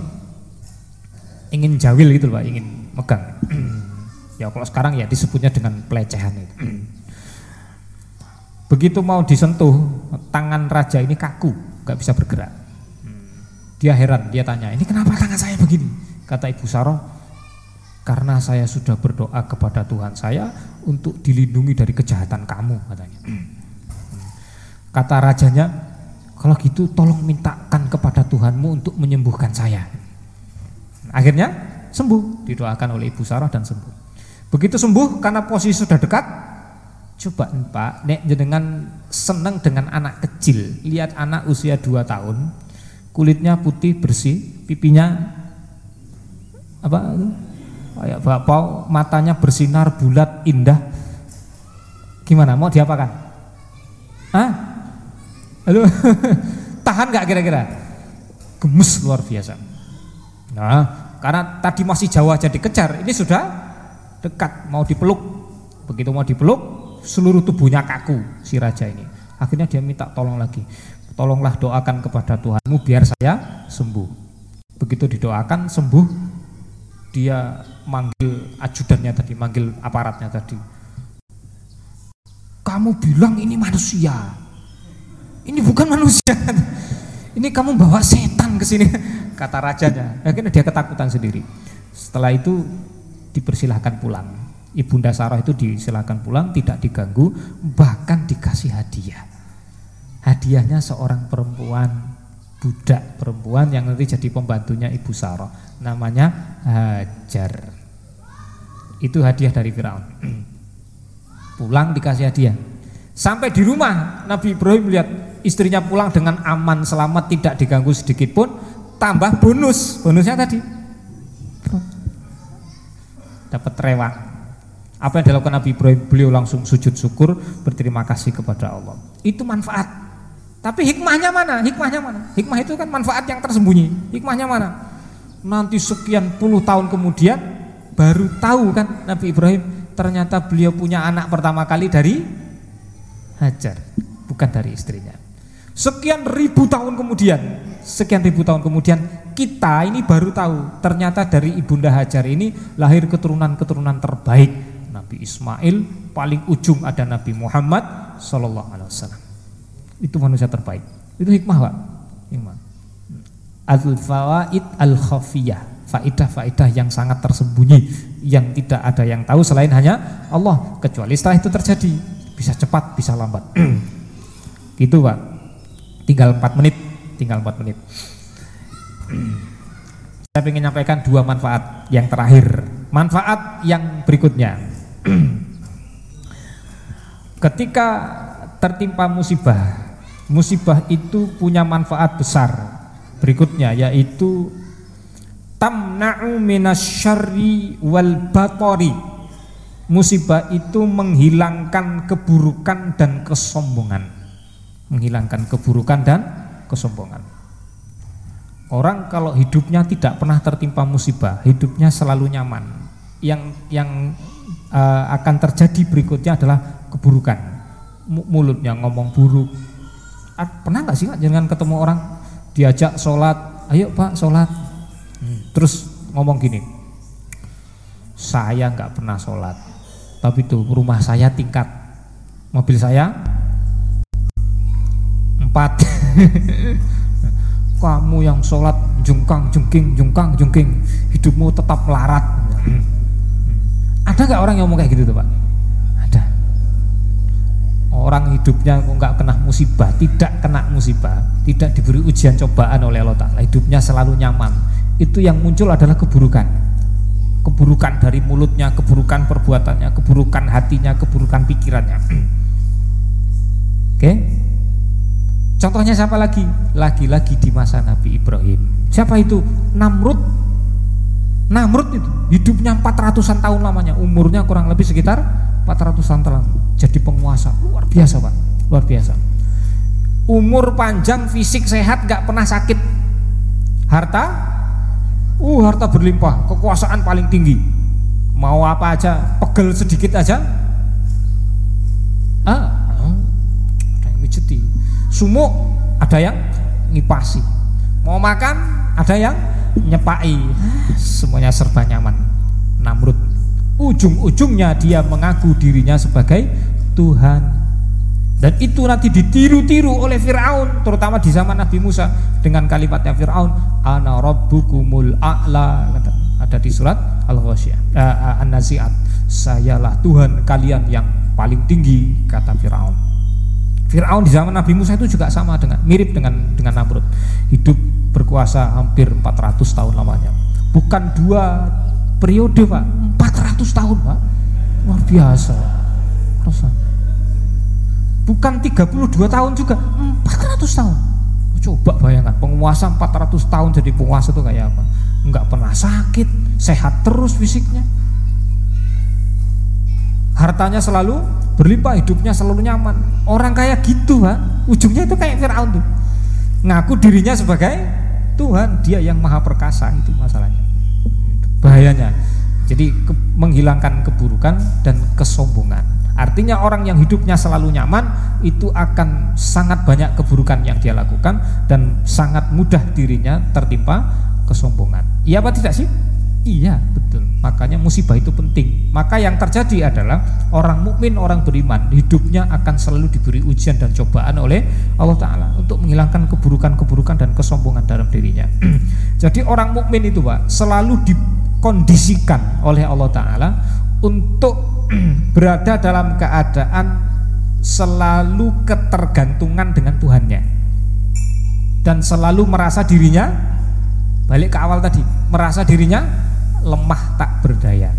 ingin jawil gitu Pak, ingin megang. ya kalau sekarang ya disebutnya dengan pelecehan itu. Begitu mau disentuh, tangan raja ini kaku, nggak bisa bergerak. Dia heran, dia tanya, ini kenapa tangan saya begini? Kata Ibu Saroh, karena saya sudah berdoa kepada Tuhan saya untuk dilindungi dari kejahatan kamu katanya. Kata rajanya, kalau gitu tolong mintakan kepada Tuhanmu untuk menyembuhkan saya. Akhirnya sembuh, didoakan oleh Ibu Sarah dan sembuh. Begitu sembuh karena posisi sudah dekat, coba Pak, nek jenengan senang dengan anak kecil, lihat anak usia 2 tahun, kulitnya putih bersih, pipinya apa Kayak bapak matanya bersinar bulat indah. Gimana? Mau diapakan? Hah? Halo? Tahan nggak kira-kira? Gemes luar biasa. Nah, karena tadi masih jauh aja dikejar, ini sudah dekat mau dipeluk. Begitu mau dipeluk, seluruh tubuhnya kaku si raja ini. Akhirnya dia minta tolong lagi. Tolonglah doakan kepada Tuhanmu biar saya sembuh. Begitu didoakan sembuh, dia manggil ajudannya tadi, manggil aparatnya tadi. Kamu bilang ini manusia. Ini bukan manusia. Ini kamu bawa setan ke sini, kata rajanya. Akhirnya dia ketakutan sendiri. Setelah itu dipersilahkan pulang. Ibunda Sarah itu disilahkan pulang, tidak diganggu, bahkan dikasih hadiah. Hadiahnya seorang perempuan budak perempuan yang nanti jadi pembantunya Ibu Sarah namanya Hajar itu hadiah dari Firaun pulang dikasih hadiah sampai di rumah Nabi Ibrahim lihat istrinya pulang dengan aman selamat tidak diganggu sedikit pun tambah bonus bonusnya tadi dapat rewang apa yang dilakukan Nabi Ibrahim beliau langsung sujud syukur berterima kasih kepada Allah itu manfaat tapi hikmahnya mana? Hikmahnya mana? Hikmah itu kan manfaat yang tersembunyi. Hikmahnya mana? Nanti sekian puluh tahun kemudian baru tahu kan Nabi Ibrahim ternyata beliau punya anak pertama kali dari Hajar, bukan dari istrinya. Sekian ribu tahun kemudian, sekian ribu tahun kemudian kita ini baru tahu ternyata dari ibunda Hajar ini lahir keturunan-keturunan terbaik Nabi Ismail, paling ujung ada Nabi Muhammad Sallallahu Alaihi Wasallam itu manusia terbaik. Itu hikmah, Pak. Hikmah. Al-fawaid al-khafiyah. Faidah-faidah yang sangat tersembunyi yang tidak ada yang tahu selain hanya Allah. Kecuali setelah itu terjadi bisa cepat bisa lambat. Gitu Pak. Tinggal 4 menit tinggal 4 menit. Saya ingin menyampaikan dua manfaat. Yang terakhir manfaat yang berikutnya. Ketika tertimpa musibah musibah itu punya manfaat besar. Berikutnya yaitu tamna'u minasyarri wal batori musibah itu menghilangkan keburukan dan kesombongan. Menghilangkan keburukan dan kesombongan. Orang kalau hidupnya tidak pernah tertimpa musibah hidupnya selalu nyaman. Yang yang uh, akan terjadi berikutnya adalah keburukan. Mulutnya ngomong buruk. Pernah nggak sih jangan ketemu orang diajak sholat ayo pak sholat Terus ngomong gini, saya nggak pernah sholat, tapi tuh rumah saya tingkat, mobil saya empat. Kamu yang sholat jungkang jungking jungkang jungking, hidupmu tetap melarat. Ada nggak orang yang ngomong kayak gitu tuh pak? Ada. Orang hidupnya nggak kena musibah, tidak kena musibah, tidak diberi ujian cobaan oleh Allah Taala, hidupnya selalu nyaman itu yang muncul adalah keburukan. Keburukan dari mulutnya keburukan perbuatannya keburukan hatinya keburukan pikirannya. Oke? Contohnya siapa lagi? Lagi-lagi di masa Nabi Ibrahim. Siapa itu? Namrud. Namrud itu hidupnya 400an tahun lamanya. Umurnya kurang lebih sekitar 400an tahun. Jadi penguasa. Luar biasa pak. Luar biasa. Umur panjang fisik sehat gak pernah sakit. Harta Uh harta berlimpah, kekuasaan paling tinggi. Mau apa aja, pegel sedikit aja. Ah, ah ada yang mijeti. Sumuk ada yang ngipasi. Mau makan ada yang nyepai. Semuanya serba nyaman. Namrud. Ujung-ujungnya dia mengaku dirinya sebagai Tuhan dan itu nanti ditiru-tiru oleh Fir'aun Terutama di zaman Nabi Musa Dengan kalimatnya Fir'aun Ana rabbukumul a'la Ada di surat Al-Ghasyiyah uh, An-Nazi'at. Sayalah Tuhan kalian yang paling tinggi Kata Fir'aun. Fir'aun di zaman Nabi Musa itu juga sama dengan Mirip dengan dengan Namrud. Hidup berkuasa hampir 400 tahun lamanya. Bukan dua periode Pak 400 tahun Pak. Luar biasa. Rasul bukan 32 tahun juga 400 tahun. Coba bayangkan penguasa 400 tahun jadi penguasa itu kayak apa? Enggak pernah sakit sehat terus fisiknya. Hartanya selalu berlimpah hidupnya selalu nyaman. Orang kayak gitu ha? ujungnya itu kayak Fir'aun tuh. Ngaku dirinya sebagai Tuhan dia yang maha perkasa itu masalahnya. Bahayanya. Jadi ke, menghilangkan keburukan dan kesombongan Artinya orang yang hidupnya selalu nyaman itu akan sangat banyak keburukan yang dia lakukan dan sangat mudah dirinya tertimpa kesombongan. Iya apa tidak sih? Iya, betul. Makanya musibah itu penting. Maka yang terjadi adalah orang mukmin, orang beriman, hidupnya akan selalu diberi ujian dan cobaan oleh Allah taala untuk menghilangkan keburukan-keburukan dan kesombongan dalam dirinya. Jadi orang mukmin itu, Pak, selalu dikondisikan oleh Allah taala untuk berada dalam keadaan selalu ketergantungan dengan Tuhannya. Dan selalu merasa dirinya balik ke awal tadi merasa dirinya lemah tak berdaya.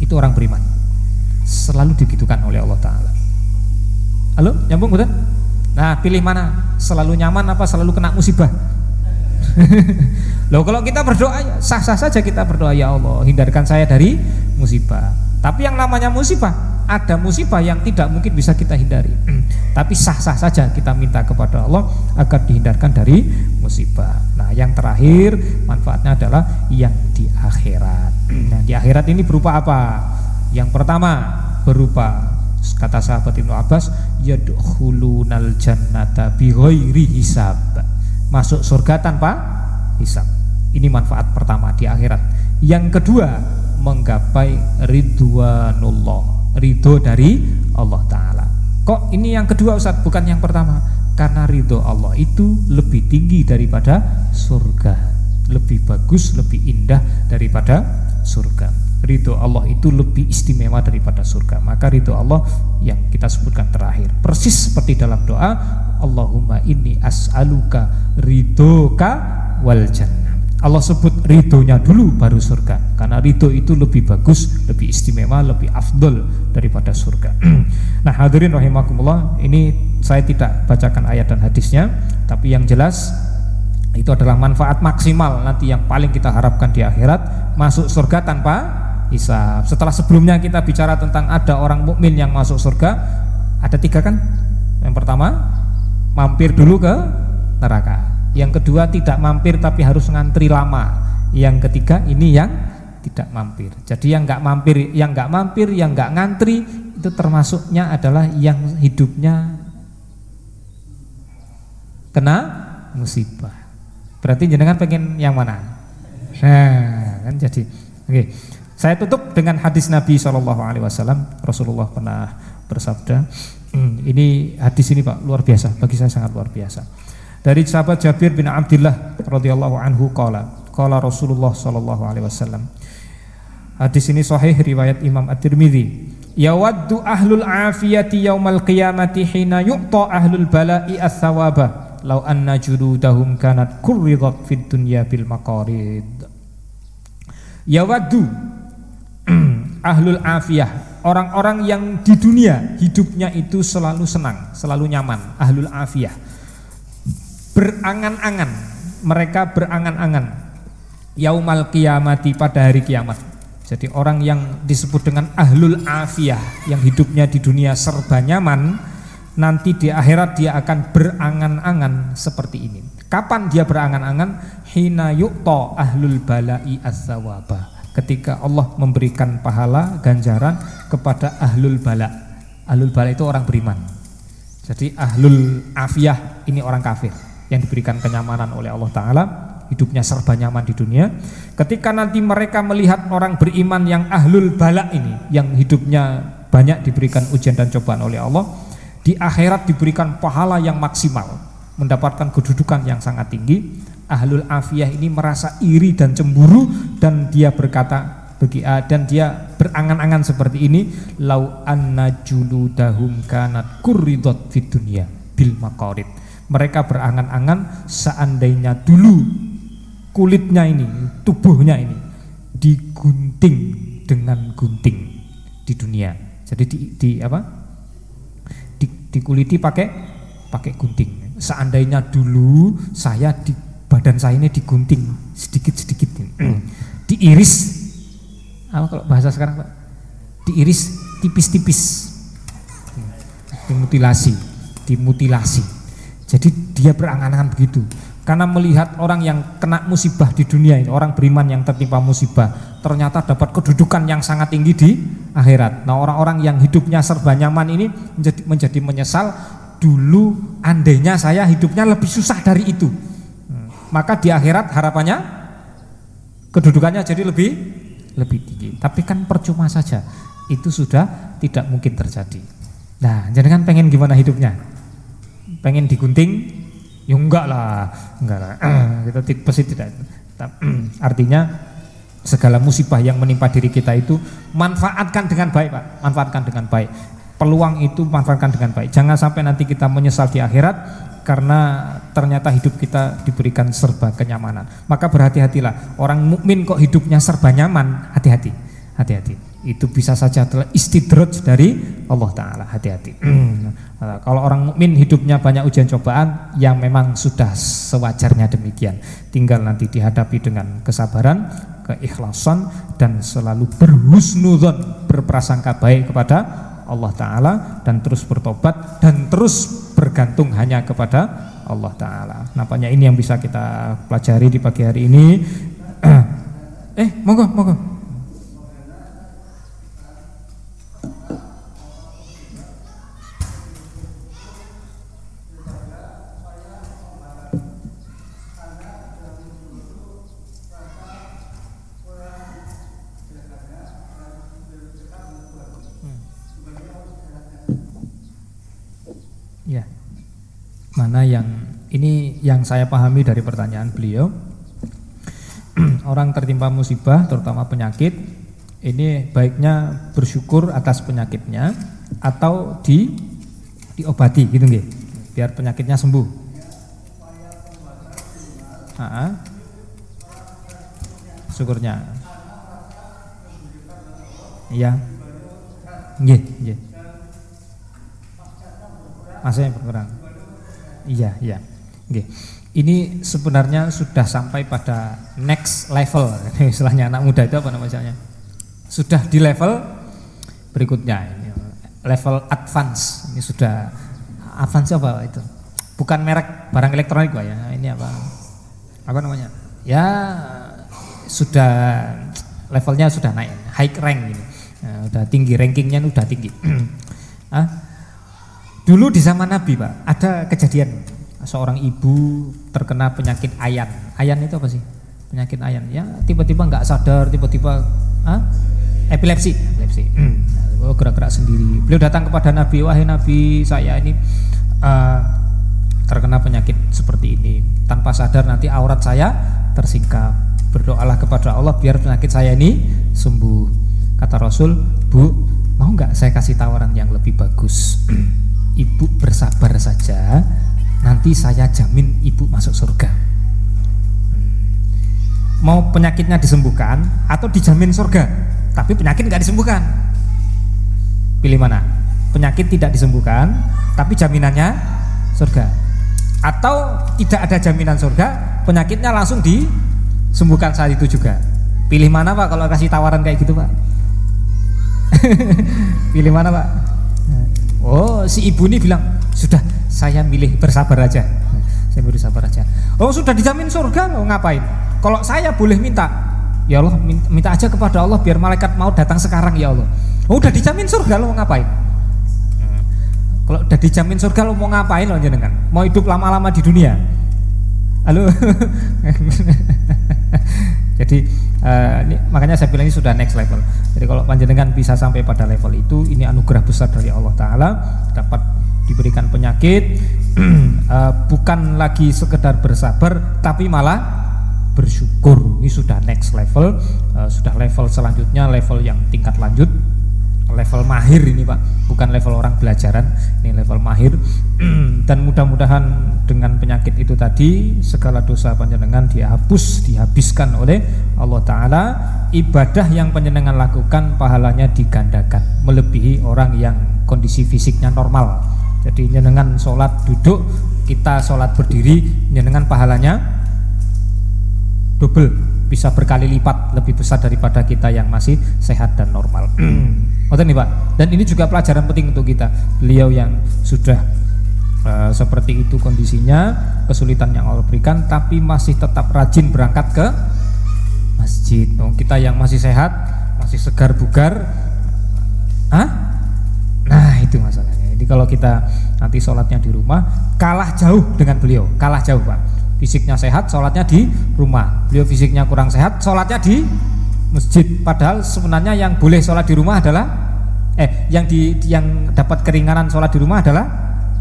Itu orang beriman. Selalu digitukan oleh Allah Ta'ala. Halo nyambung betul? nah pilih mana? Selalu nyaman apa selalu kena musibah? Loh kalau kita berdoa sah-sah saja kita berdoa ya Allah hindarkan saya dari musibah tapi yang namanya musibah, ada musibah yang tidak mungkin bisa kita hindari. Tapi sah-sah saja kita minta kepada Allah agar dihindarkan dari musibah. Nah, yang terakhir manfaatnya adalah yang di akhirat. Nah, di akhirat ini berupa apa? Yang pertama berupa kata sahabat Ibnu Abbas, yadkhulunal jannata bighairi hisab. Masuk surga tanpa hisab. Ini manfaat pertama di akhirat. Yang kedua, menggapai ridwanullah ridho dari Allah Ta'ala kok ini yang kedua Ustaz bukan yang pertama karena ridho Allah itu lebih tinggi daripada surga lebih bagus, lebih indah daripada surga. Ridho Allah itu lebih istimewa daripada surga. Maka ridho Allah yang kita sebutkan terakhir. Persis seperti dalam doa, Allahumma inni as'aluka ridhoka wal jannah. Allah sebut ridhonya dulu baru surga karena ridho itu lebih bagus, lebih istimewa, lebih afdol daripada surga. nah hadirin rahimakumullah, ini saya tidak bacakan ayat dan hadisnya, tapi yang jelas itu adalah manfaat maksimal nanti yang paling kita harapkan di akhirat masuk surga tanpa hisab. Setelah sebelumnya kita bicara tentang ada orang mukmin yang masuk surga, ada tiga kan? Yang pertama mampir dulu ke neraka. Yang kedua tidak mampir tapi harus ngantri lama. Yang ketiga ini yang tidak mampir. Jadi yang nggak mampir, yang nggak mampir, yang nggak ngantri itu termasuknya adalah yang hidupnya kena musibah. Berarti jenengan pengen yang mana? Nah, kan jadi. Oke. Saya tutup dengan hadis Nabi Shallallahu alaihi wasallam. Rasulullah pernah bersabda, hmm, ini hadis ini Pak luar biasa, bagi saya sangat luar biasa. Dari sahabat Jabir bin Abdullah radhiyallahu anhu qala, qala Rasulullah sallallahu alaihi wasallam. Hadis ini sahih riwayat Imam At-Tirmizi. Yawaddu ahlul afiyati yaumal qiyamati hina yu'ta ahlul bala'i ats-tsawaba lau anna juludahum kanat kurridat fid dunya bil maqarid yawaddu ahlul afiyah orang-orang yang di dunia hidupnya itu selalu senang selalu nyaman ahlul afiyah berangan-angan mereka berangan-angan yaumal kiamati pada hari kiamat jadi orang yang disebut dengan ahlul afiyah yang hidupnya di dunia serba nyaman nanti di akhirat dia akan berangan-angan seperti ini. Kapan dia berangan-angan? Hina yu'ta ahlul balai az-zawaba. Ketika Allah memberikan pahala ganjaran kepada ahlul bala. Ahlul bala itu orang beriman. Jadi ahlul afiyah ini orang kafir yang diberikan kenyamanan oleh Allah taala, hidupnya serba nyaman di dunia. Ketika nanti mereka melihat orang beriman yang ahlul bala ini yang hidupnya banyak diberikan ujian dan cobaan oleh Allah, di akhirat diberikan pahala yang maksimal, mendapatkan kedudukan yang sangat tinggi. Ahlul afiyah ini merasa iri dan cemburu dan dia berkata bagi dan dia berangan-angan seperti ini, lau anna juludahum kanat kurridot fid dunya bil maqarid. Mereka berangan-angan seandainya dulu kulitnya ini, tubuhnya ini digunting dengan gunting di dunia. Jadi di, di apa? dikuliti pakai pakai gunting. Seandainya dulu saya di badan saya ini digunting sedikit-sedikit, diiris, apa kalau bahasa sekarang pak, diiris tipis-tipis, dimutilasi, dimutilasi. Jadi dia berangan-angan begitu. Karena melihat orang yang kena musibah di dunia ini, orang beriman yang tertimpa musibah, ternyata dapat kedudukan yang sangat tinggi di akhirat. Nah, orang-orang yang hidupnya serba nyaman ini menjadi, menjadi menyesal dulu andainya saya hidupnya lebih susah dari itu. Hmm. Maka di akhirat harapannya kedudukannya jadi lebih lebih tinggi. Tapi kan percuma saja. Itu sudah tidak mungkin terjadi. Nah, jangan pengen gimana hidupnya? Pengen digunting Ya enggak lah, enggak lah. kita pasti tidak. Artinya segala musibah yang menimpa diri kita itu manfaatkan dengan baik, Pak. Manfaatkan dengan baik. Peluang itu manfaatkan dengan baik. Jangan sampai nanti kita menyesal di akhirat karena ternyata hidup kita diberikan serba kenyamanan. Maka berhati-hatilah. Orang mukmin kok hidupnya serba nyaman, hati-hati. Hati-hati itu bisa saja adalah istidroj dari Allah Ta'ala. Hati-hati. Nah, kalau orang mukmin hidupnya banyak ujian cobaan yang memang sudah sewajarnya demikian. Tinggal nanti dihadapi dengan kesabaran keikhlasan dan selalu berhusnudon berprasangka baik kepada Allah Ta'ala dan terus bertobat dan terus bergantung hanya kepada Allah Ta'ala. Nampaknya ini yang bisa kita pelajari di pagi hari ini. Eh monggo monggo mana yang ini yang saya pahami dari pertanyaan beliau orang tertimpa musibah terutama penyakit ini baiknya bersyukur atas penyakitnya atau di diobati gitu nggih biar penyakitnya sembuh. Ha Syukurnya. Iya. Nggih, nggih. Masih berkurang. Iya, iya. Nggih. Ini sebenarnya sudah sampai pada next level. Istilahnya anak muda itu apa namanya? Sudah di level berikutnya ini. Level advance. Ini sudah advance apa itu? Bukan merek barang elektronik Pak ya. Ini apa? Apa namanya? Ya sudah levelnya sudah naik, high rank ini. Nah, udah tinggi rankingnya udah tinggi. ah, dulu di zaman Nabi Pak, ada kejadian seorang ibu terkena penyakit ayan. Ayan itu apa sih? Penyakit ayan. Ya tiba-tiba nggak sadar, tiba-tiba epilepsi, epilepsi. Nah, gerak-gerak sendiri. Beliau datang kepada Nabi, wahai Nabi, saya ini uh, terkena penyakit seperti ini. Tanpa sadar nanti aurat saya tersingkap. Berdoalah kepada Allah biar penyakit saya ini sembuh. Kata Rasul, Bu, mau nggak saya kasih tawaran yang lebih bagus? Ibu bersabar saja nanti saya jamin ibu masuk surga. Hmm. mau penyakitnya disembuhkan atau dijamin surga tapi penyakit nggak disembuhkan? Pilih mana? Penyakit tidak disembuhkan tapi jaminannya surga. Atau tidak ada jaminan surga penyakitnya langsung disembuhkan saat itu juga. Pilih mana pak kalau kasih tawaran kayak gitu pak? Pilih mana pak oh si ibu ini bilang sudah saya milih bersabar aja. Saya milih sabar aja. Oh sudah dijamin surga? Oh, ngapain? Kalau saya boleh minta ya Allah minta aja kepada Allah biar malaikat mau datang sekarang ya Allah. Oh udah dijamin surga lo mau ngapain? Hmm. kalau udah dijamin surga lo mau ngapain lo jenengan? Mau hidup lama-lama di dunia? Halo? Jadi uh, ini, makanya saya bilang ini sudah next level. Jadi kalau panjenengan bisa sampai pada level itu ini anugerah besar dari Allah Taala dapat diberikan penyakit uh, bukan lagi sekedar bersabar tapi malah bersyukur. Ini sudah next level uh, sudah level selanjutnya level yang tingkat lanjut level mahir ini Pak. Bukan level orang belajaran ini level mahir. Dan mudah-mudahan dengan penyakit itu tadi segala dosa panjenengan dihapus dihabiskan oleh Allah Ta'ala. Ibadah yang panjenengan lakukan pahalanya digandakan melebihi orang yang kondisi fisiknya normal. Jadi nyenengan sholat duduk, kita sholat berdiri, nyenengan pahalanya double, bisa berkali lipat lebih besar daripada kita yang masih sehat dan normal. Oke nih Pak. Dan ini juga pelajaran penting untuk kita. Beliau yang sudah uh, seperti itu kondisinya, kesulitan yang Allah berikan, tapi masih tetap rajin berangkat ke masjid. Oh, kita yang masih sehat, masih segar bugar, ah? Nah itu masalahnya. Jadi kalau kita nanti sholatnya di rumah kalah jauh dengan beliau, kalah jauh pak. Fisiknya sehat, sholatnya di rumah. Beliau fisiknya kurang sehat, sholatnya di masjid. Padahal sebenarnya yang boleh sholat di rumah adalah eh yang di yang dapat keringanan sholat di rumah adalah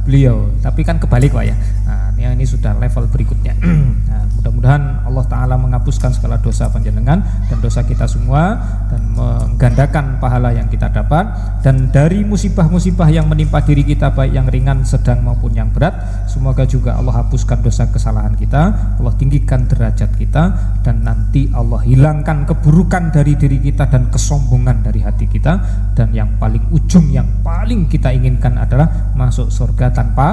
beliau. Tapi kan kebalik pak ya. Nah, ini, ini sudah level berikutnya. nah, mudah-mudahan Allah Taala menghapuskan segala dosa panjenengan dan dosa kita semua dan menggandakan pahala yang kita dapat. Dan dari musibah-musibah yang menimpa diri kita baik yang ringan, sedang maupun yang berat semoga juga Allah hapuskan dosa kesalahan kita Allah tinggikan derajat kita dan nanti Allah hilangkan keburukan dari diri kita dan kesombongan dari hati kita. Dan yang paling ujung yang paling kita inginkan adalah masuk surga tanpa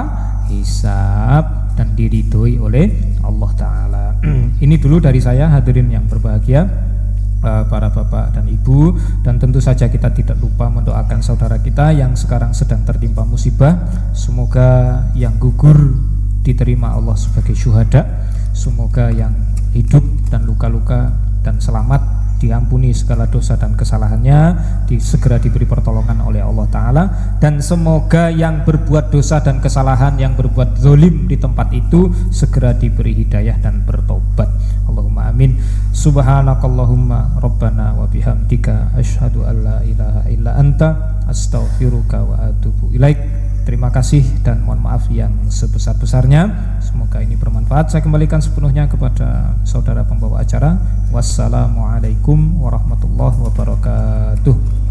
hisab dan diridhoi oleh Allah Ta'ala. Ini dulu dari saya hadirin yang berbahagia Eh, para bapak dan ibu. Dan tentu saja kita tidak lupa mendoakan saudara kita yang sekarang sedang tertimpa musibah. Semoga yang gugur diterima Allah sebagai syuhada. Semoga yang hidup dan luka-luka dan selamat diampuni segala dosa dan kesalahannya, segera diberi pertolongan oleh Allah Ta'ala, dan semoga yang berbuat dosa dan kesalahan, yang berbuat zolim di tempat itu, segera diberi hidayah dan bertobat. Allahumma amin. Subhanakallahumma rabbana wa bihamdika asyhadu an la ilaha illa anta astaghfiruka wa atubu ilaik. Terima kasih dan mohon maaf yang sebesar-besarnya. Semoga ini bermanfaat. Saya kembalikan sepenuhnya kepada saudara pembawa acara. Wassalamualaikum warahmatullahi wabarakatuh.